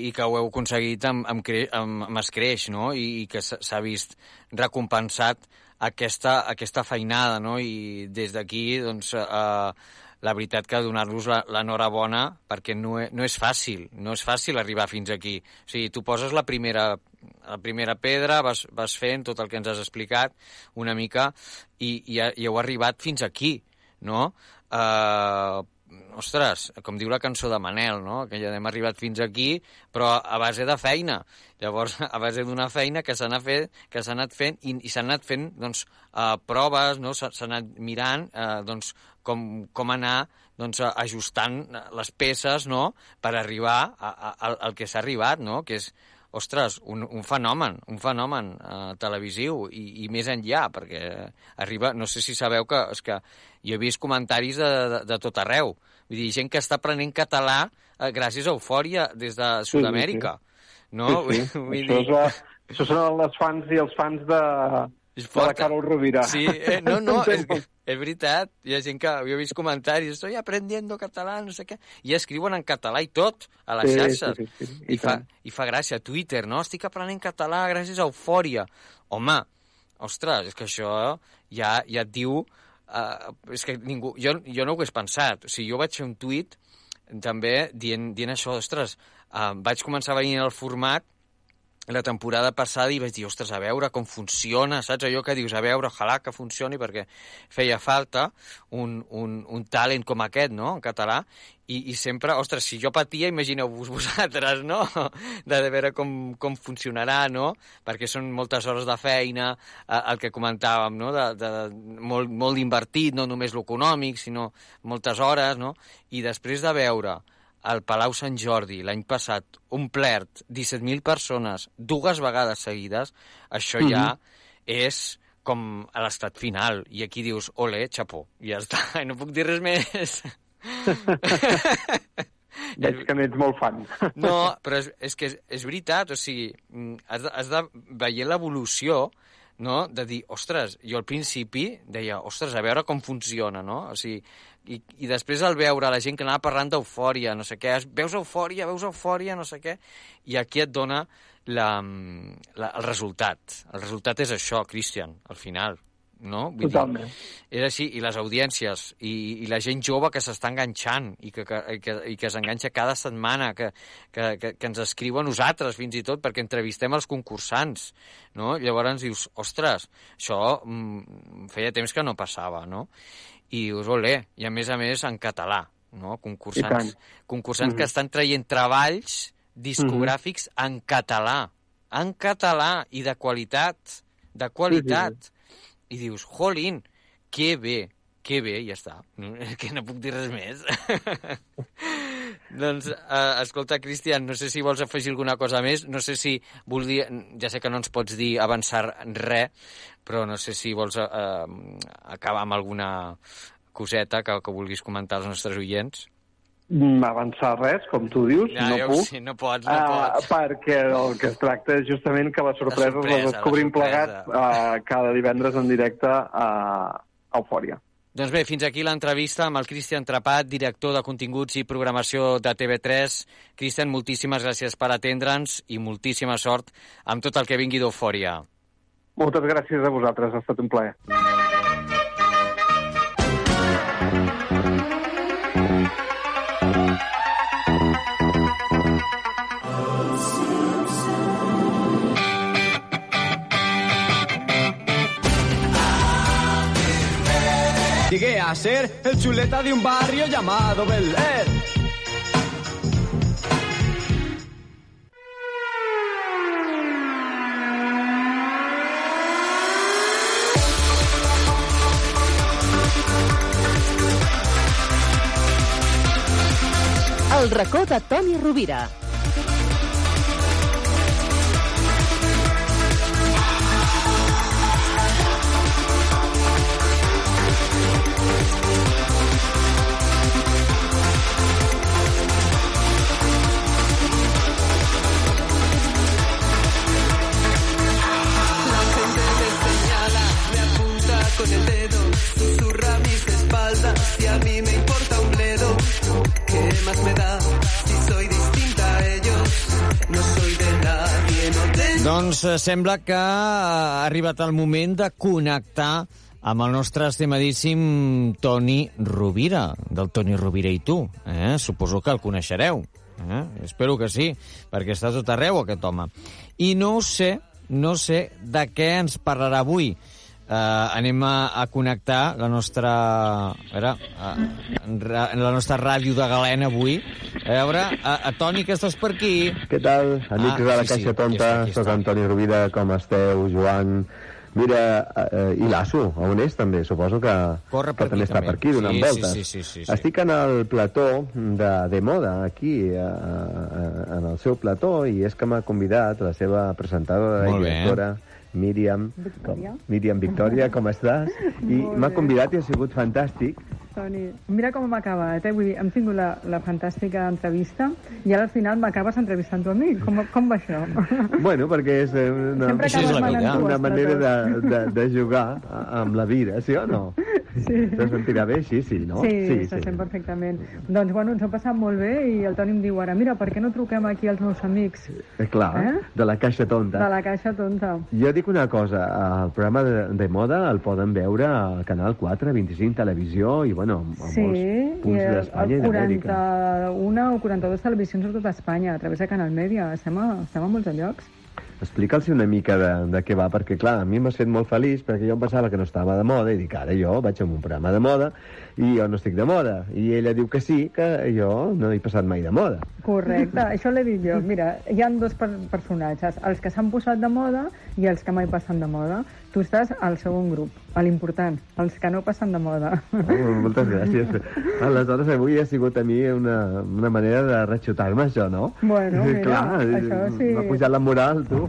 i que ho heu aconseguit amb, amb, cre amb, amb escreix, no? I, i que s'ha vist recompensat aquesta, aquesta feinada, no? I des d'aquí, doncs, eh, la veritat que donar-los l'enhorabona, perquè no, e, no és fàcil, no és fàcil arribar fins aquí. O sigui, tu poses la primera, la primera pedra, vas, vas fent tot el que ens has explicat una mica, i, i, i heu arribat fins aquí, no? Eh, ostres, com diu la cançó de Manel, no? que ja hem arribat fins aquí, però a base de feina. Llavors, a base d'una feina que s'ha anat, fet, que anat fent i, i s'han anat fent doncs, uh, proves, no? s'ha anat mirant uh, doncs, com, com anar doncs, ajustant les peces no? per arribar a, a, al, al que s'ha arribat, no? que és, ostres, un, un fenomen, un fenomen eh, televisiu i, i més enllà, perquè arriba, no sé si sabeu que, és que jo he vist comentaris de, de, de tot arreu, vull dir, gent que està aprenent català eh, gràcies a Eufòria des de Sud-amèrica, no? Sí, sí. Vull Això, és, la- això són les fans i els fans de, de la Carol Rovira. Sí, eh, no, no, és, és veritat. Hi ha gent que jo he vist comentaris, estoy aprendiendo català, no sé què, i escriuen en català i tot a les Sí, xarxes. sí, sí, sí, I, i fa, tant. I fa gràcia. Twitter, no? Estic aprenent català gràcies a Eufòria. Home, ostres, és que això ja, ja et diu... Uh, és que ningú... Jo, jo no ho hagués pensat. O sigui, jo vaig fer un tuit també dient, dient això, ostres, uh, vaig començar veient el format la temporada passada i vaig dir, ostres, a veure com funciona, saps? Allò que dius, a veure, ojalà que funcioni, perquè feia falta un, un, un talent com aquest, no?, en català, i, i sempre, ostres, si jo patia, imagineu-vos vosaltres, no?, de, de veure com, com funcionarà, no?, perquè són moltes hores de feina, eh, el que comentàvem, no?, de, de, molt, molt invertit, no només l'econòmic, sinó moltes hores, no?, i després de veure al Palau Sant Jordi l'any passat, omplert, 17.000 persones, dues vegades seguides, això ja és com a l'estat final. I aquí dius, ole, xapó, i ja està, i no puc dir res més. Veig que n'ets molt fan. No, però és, és que és, és veritat, o sigui, mm, has de, has de veient l'evolució, no? de dir, ostres, jo al principi deia, ostres, a veure com funciona, no? O sigui, i, i després al veure la gent que anava parlant d'eufòria, no sé què, veus eufòria, veus eufòria, no sé què, i aquí et dona la, la, el resultat. El resultat és això, Christian, al final, no? Vull Totalment. Dir, és així, i les audiències, i, i la gent jove que s'està enganxant, i que, que, i que, i que s'enganxa cada setmana, que, que, que, que ens escriu a nosaltres, fins i tot, perquè entrevistem els concursants, no? Llavors dius, ostres, això mm, feia temps que no passava, no? I dius, olé, i a més a més en català, no? Concursants, concursants que Mhm. estan traient treballs discogràfics en català, en català i de qualitat, de qualitat. I dius, jolín, que bé, que bé, ja està. Que no puc dir res més. doncs, uh, escolta, Cristian, no sé si vols afegir alguna cosa més, no sé si volia... Ja sé que no ens pots dir avançar res, però no sé si vols uh, acabar amb alguna coseta que, que vulguis comentar als nostres oients. Mm, Avançar res, com tu dius, Ja, no puc. sé, no pots, no Ah, pots. perquè el que es tracta és justament que les sorpreses sorpresa, les descobrim la plegats uh, cada divendres en directe a Eufòria. Doncs bé, fins aquí l'entrevista amb el Cristian Trapat, director de continguts i programació de TV3. Cristian, moltíssimes gràcies per atendre'ns i moltíssima sort amb tot el que vingui d'Eufòria. Moltes gràcies a vosaltres, ha estat un plaer. Llegué a ser el chuleta de un barrio llamado Bel Air. El racó de Toni Rovira. Doncs eh, sembla que ha arribat el moment de connectar amb el nostre estimadíssim Toni Rovira, del Toni Rovira i tu. Eh? Suposo que el coneixereu. Eh? Espero que sí, perquè està tot arreu aquest home. I no sé, no sé de què ens parlarà avui. Uh, anem a, a connectar la nostra, a veure, uh, la nostra ràdio de Galena avui. A veure, a, a Toni, que estàs per aquí? Què tal, amics Ah, de la sí, sí, Caixa aquí Tonta? aquí Soc. Antoni Rovira, com esteu, Joan? Mira, eh, i l'Asso, on és també? Suposo que, Corre per que també aquí, està també. per aquí, donant Sí, sí, voltes. sí, sí, sí, sí. Estic en el plató de, de moda, aquí, eh, eh, en el seu plató, i és que m'ha convidat la seva presentadora i bé. Míriam, com, Míriam Victòria, com estàs? I m'ha convidat i ha sigut fantàstic. Toni, mira com hem acabat, eh? Vull dir, hem tingut la, la fantàstica entrevista i ara al final m'acabes entrevistant tu a mi. Com, com va això? Bueno, perquè és eh, una, Així és una manera de, de, de jugar amb la vida, sí o no? Sí. Se sentirà bé? Sí, sí, no? Sí, sí, se sent perfectament. Doncs, bueno, ens ho hem passat molt bé i el Toni em diu ara, mira, per què no truquem aquí als meus amics Eh, clar, Eh? de la caixa tonta. de la Caixa Tonta? Jo dic una cosa, el programa de, de moda el poden veure al Canal 4, 25 Televisió i, bueno, a Sí, molts punts d'Espanya i d'Amèrica. 41 o 42 televisions a tota Espanya, a través de Canal Mèdia. Estem a, estem a molts llocs. Explica'ls una mica de, de què va, perquè, clar, a mi m'has fet molt feliç, perquè jo em pensava que no estava de moda, i dic, ara jo vaig a un programa de moda, i jo no estic de moda. I ella diu que sí, que jo no he passat mai de moda. Correcte, això l'he dit jo. Mira, hi han dos per personatges, els que s'han posat de moda i els que mai passen de moda. Tu estàs al segon grup, a l'important, els que no passen de moda. Oh, moltes gràcies. Aleshores, avui ha sigut a mi una, una manera de rexotar-me això, no? Bueno, mira, Clar, això sí. m'ha pujat la moral, tu.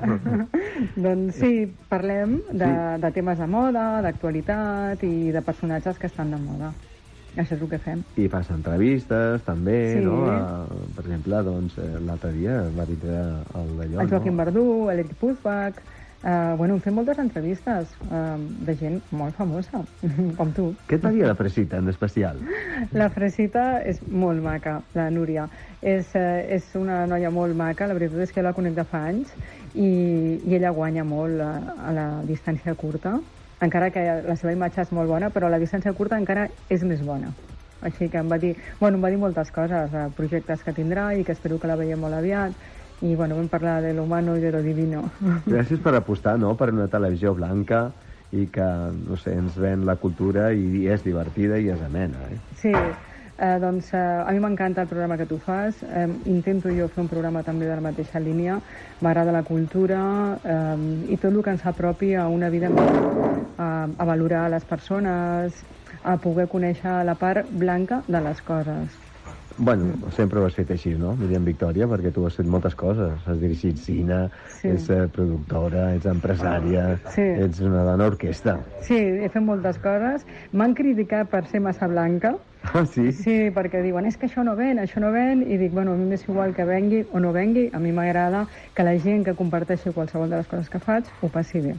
Doncs sí, parlem de, de temes de moda, d'actualitat i de personatges que estan de moda. Això és el que fem. I fas entrevistes, també, Sí. no? A, per exemple, doncs, eh, l'altre dia va vindre el d'allò, El Joaquim no? Verdú, l'Eric Puzbach... Uh, bueno, hem fet moltes entrevistes uh, de gent molt famosa, com tu. Què dir la Fresita, en especial? La Fresita és molt maca, la Núria. És, eh, és una noia molt maca, la veritat és que la conec de fa anys i, i ella guanya molt a, a la distància curta, encara que la seva imatge és molt bona, però la distància curta encara és més bona. Així que em va dir, bueno, em va dir moltes coses, projectes que tindrà i que espero que la veiem molt aviat, i bueno, vam parlar de lo humano i de lo divino. Gràcies per apostar, no?, per una televisió blanca i que, no sé, ens ven la cultura i és divertida i és amena, eh? Sí, eh, doncs eh, a mi m'encanta el programa que tu fas. Eh, intento jo fer un programa també de la mateixa línia. M'agrada la cultura eh, i tot el que ens apropi a una vida millor, a, a valorar les persones, a poder conèixer la part blanca de les coses. Bueno, sempre ho has fet així, no, Míriam Victòria? Perquè tu has fet moltes coses. Has dirigit cine, Sí. ets eh, productora, ets empresària, Sí. ets una dona orquestra. Sí, he fet moltes coses. M'han criticat per ser massa blanca, Ah, sí? Sí, perquè diuen, és que això no ven, això no ven, i dic, bueno, a mi m'és igual que vengui o no vengui, a mi m'agrada que la gent que comparteixi qualsevol de les coses que faig ho passi bé.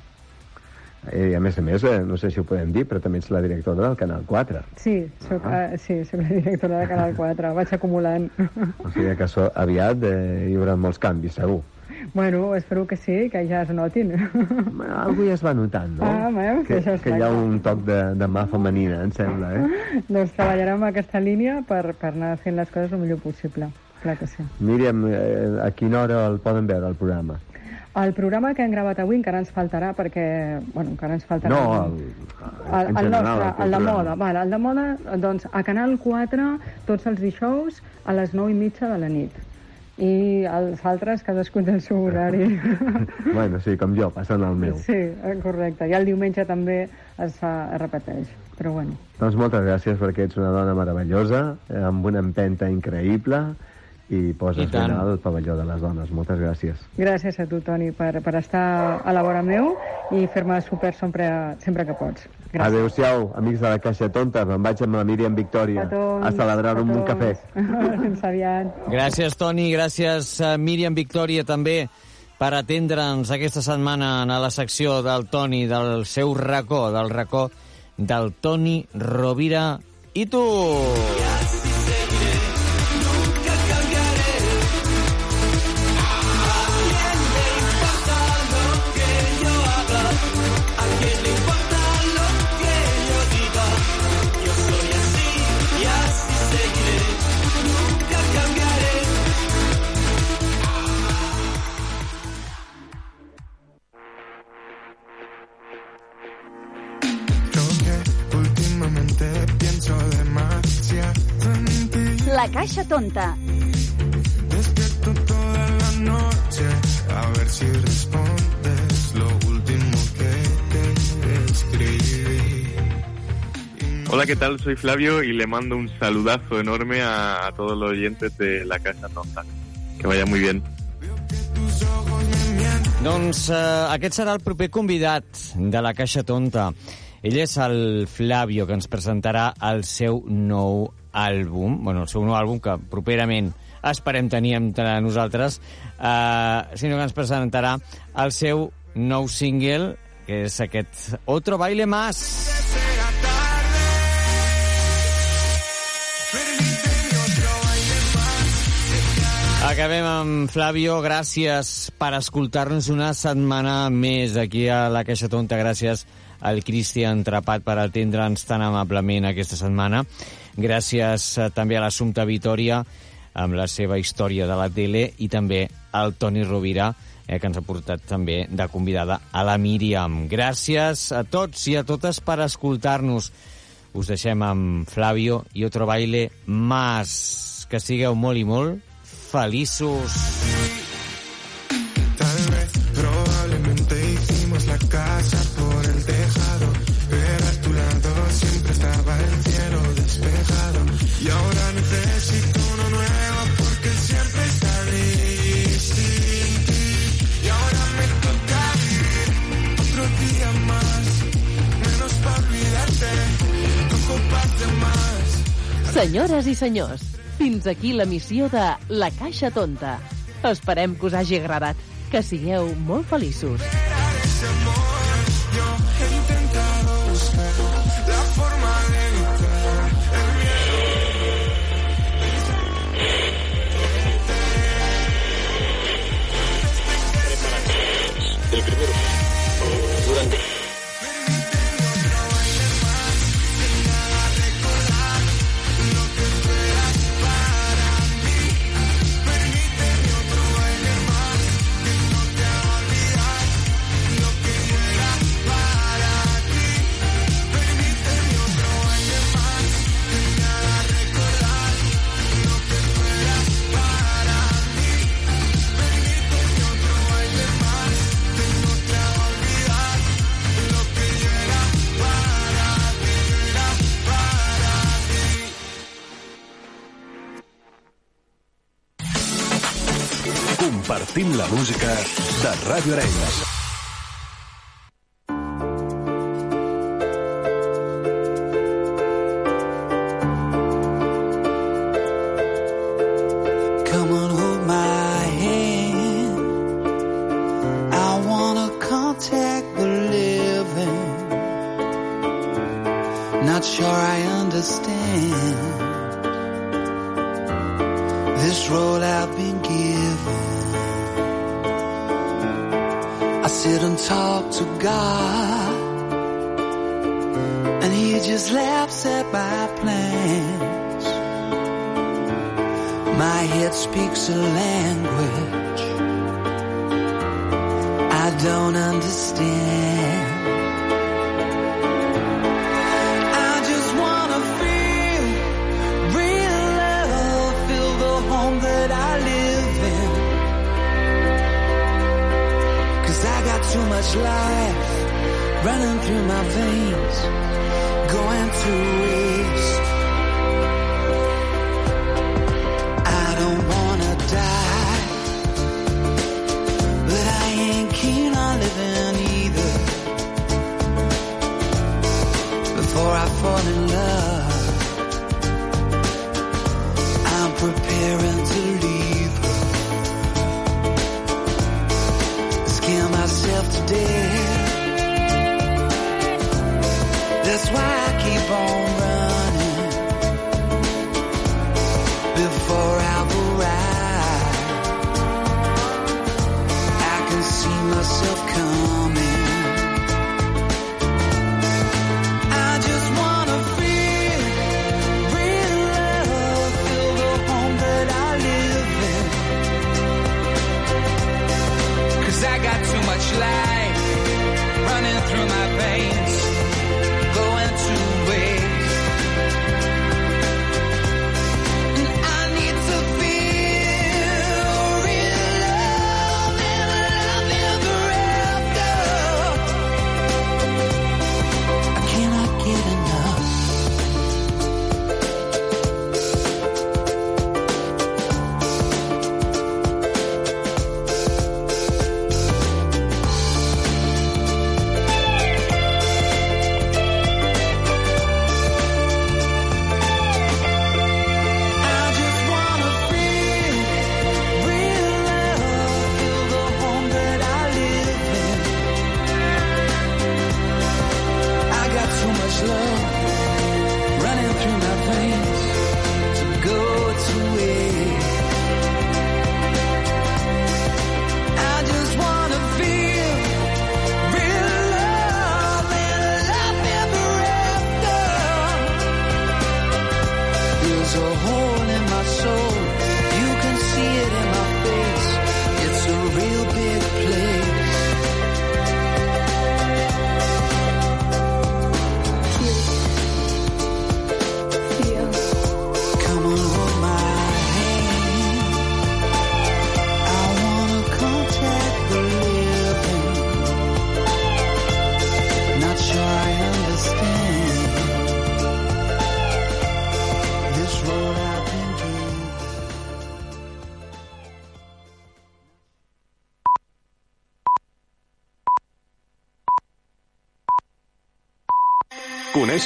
Eh, I a més a més, eh, no sé si ho podem dir, però també ets la directora del Canal 4. Sí, soc, Ah. uh, sí, soc la directora de Canal 4, vaig acumulant. O sigui que so, aviat eh, hi haurà molts canvis, segur. bueno, espero que sí, que ja es notin. Algú ja es va notant, no? Ah, veus? que, es que hi ha un toc de, de mà femenina, em sembla, eh? doncs treballarem en aquesta línia per, per anar fent les coses el millor possible. Clar que sí. Míriam, eh, a quina hora el poden veure, el programa? El programa que hem gravat avui encara ens faltarà perquè, bueno, encara ens faltarà... No, el, El, el general, nostre, el el de moda, vale, el de moda, doncs, a Canal 4, tots els dijous, a les 9 i mitja de la nit. I els altres, cadascun del seu horari. Bueno, sí, com jo, passant al meu. sí, eh, correcte. I el diumenge també es, fa, es repeteix. Però bueno, Doncs moltes gràcies perquè ets una dona meravellosa, amb una empenta increïble i poses I tant. ben el pavelló de les dones. Moltes gràcies. gràcies a tu, Toni, per, per estar a la vora meu i fer-me super sempre, sempre que pots. Gràcies. Adéu-siau, amics de la Caixa Tonta. Me'n vaig amb la Míriam Victòria Petons, a celebrar un, un cafè. Fins aviat. Gràcies, Toni, gràcies, uh, Míriam Victòria, també, per atendre'ns aquesta setmana a la secció del Toni, del seu racó, del racó del Toni Rovira i tu. Últimamente Tonta. Despierto toda la noche a ver si respondes lo último que te escribí. Hola, ¿qué tal? Soy Flavio y le mando un saludazo enorme a, a todos los oyentes de La Casa Tonta. Que vaya muy bien. Doncs eh, aquest serà el proper convidat de la Caixa Tonta. Ell és el Flavio, que ens presentarà el seu nou àlbum, bueno, el seu nou àlbum que properament esperem tenir entre nosaltres, eh, sinó que ens presentarà el seu nou single, que és aquest Otro Baile Más. Acabem amb Flavio. Gràcies per escoltar-nos una setmana més aquí a la Caixa Tonta. Gràcies al Cristian Trapat per atendre'ns tan amablement aquesta setmana. Gràcies eh, també a l'Assumpta Vitoria amb la seva història de la tele i també al Toni Rovira eh, que ens ha portat també de convidada a la Míriam. Gràcies a tots i a totes per escoltar-nos. Us deixem amb Flavio i otro baile más. Que sigueu molt i molt feliços. Senyores i senyors, fins aquí la missió de La Caixa Tonta. Esperem que us hagi agradat. Que sigueu molt feliços. I wanna contact the living. Not sure I understand this role I've been given. And talk to God, and He just laughs at my plans. My head speaks a language I don't understand. Much life running through my veins, going to waste. I don't wanna die, but I ain't keen on living either. Before I fall in love,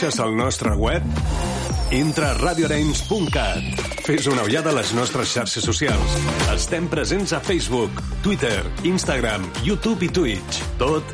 Coneixes el nostre web? Entra a radioarenys.cat. Fes una ullada a les nostres xarxes socials. Estem presents a Facebook, Twitter, Instagram, YouTube i Twitch. Tot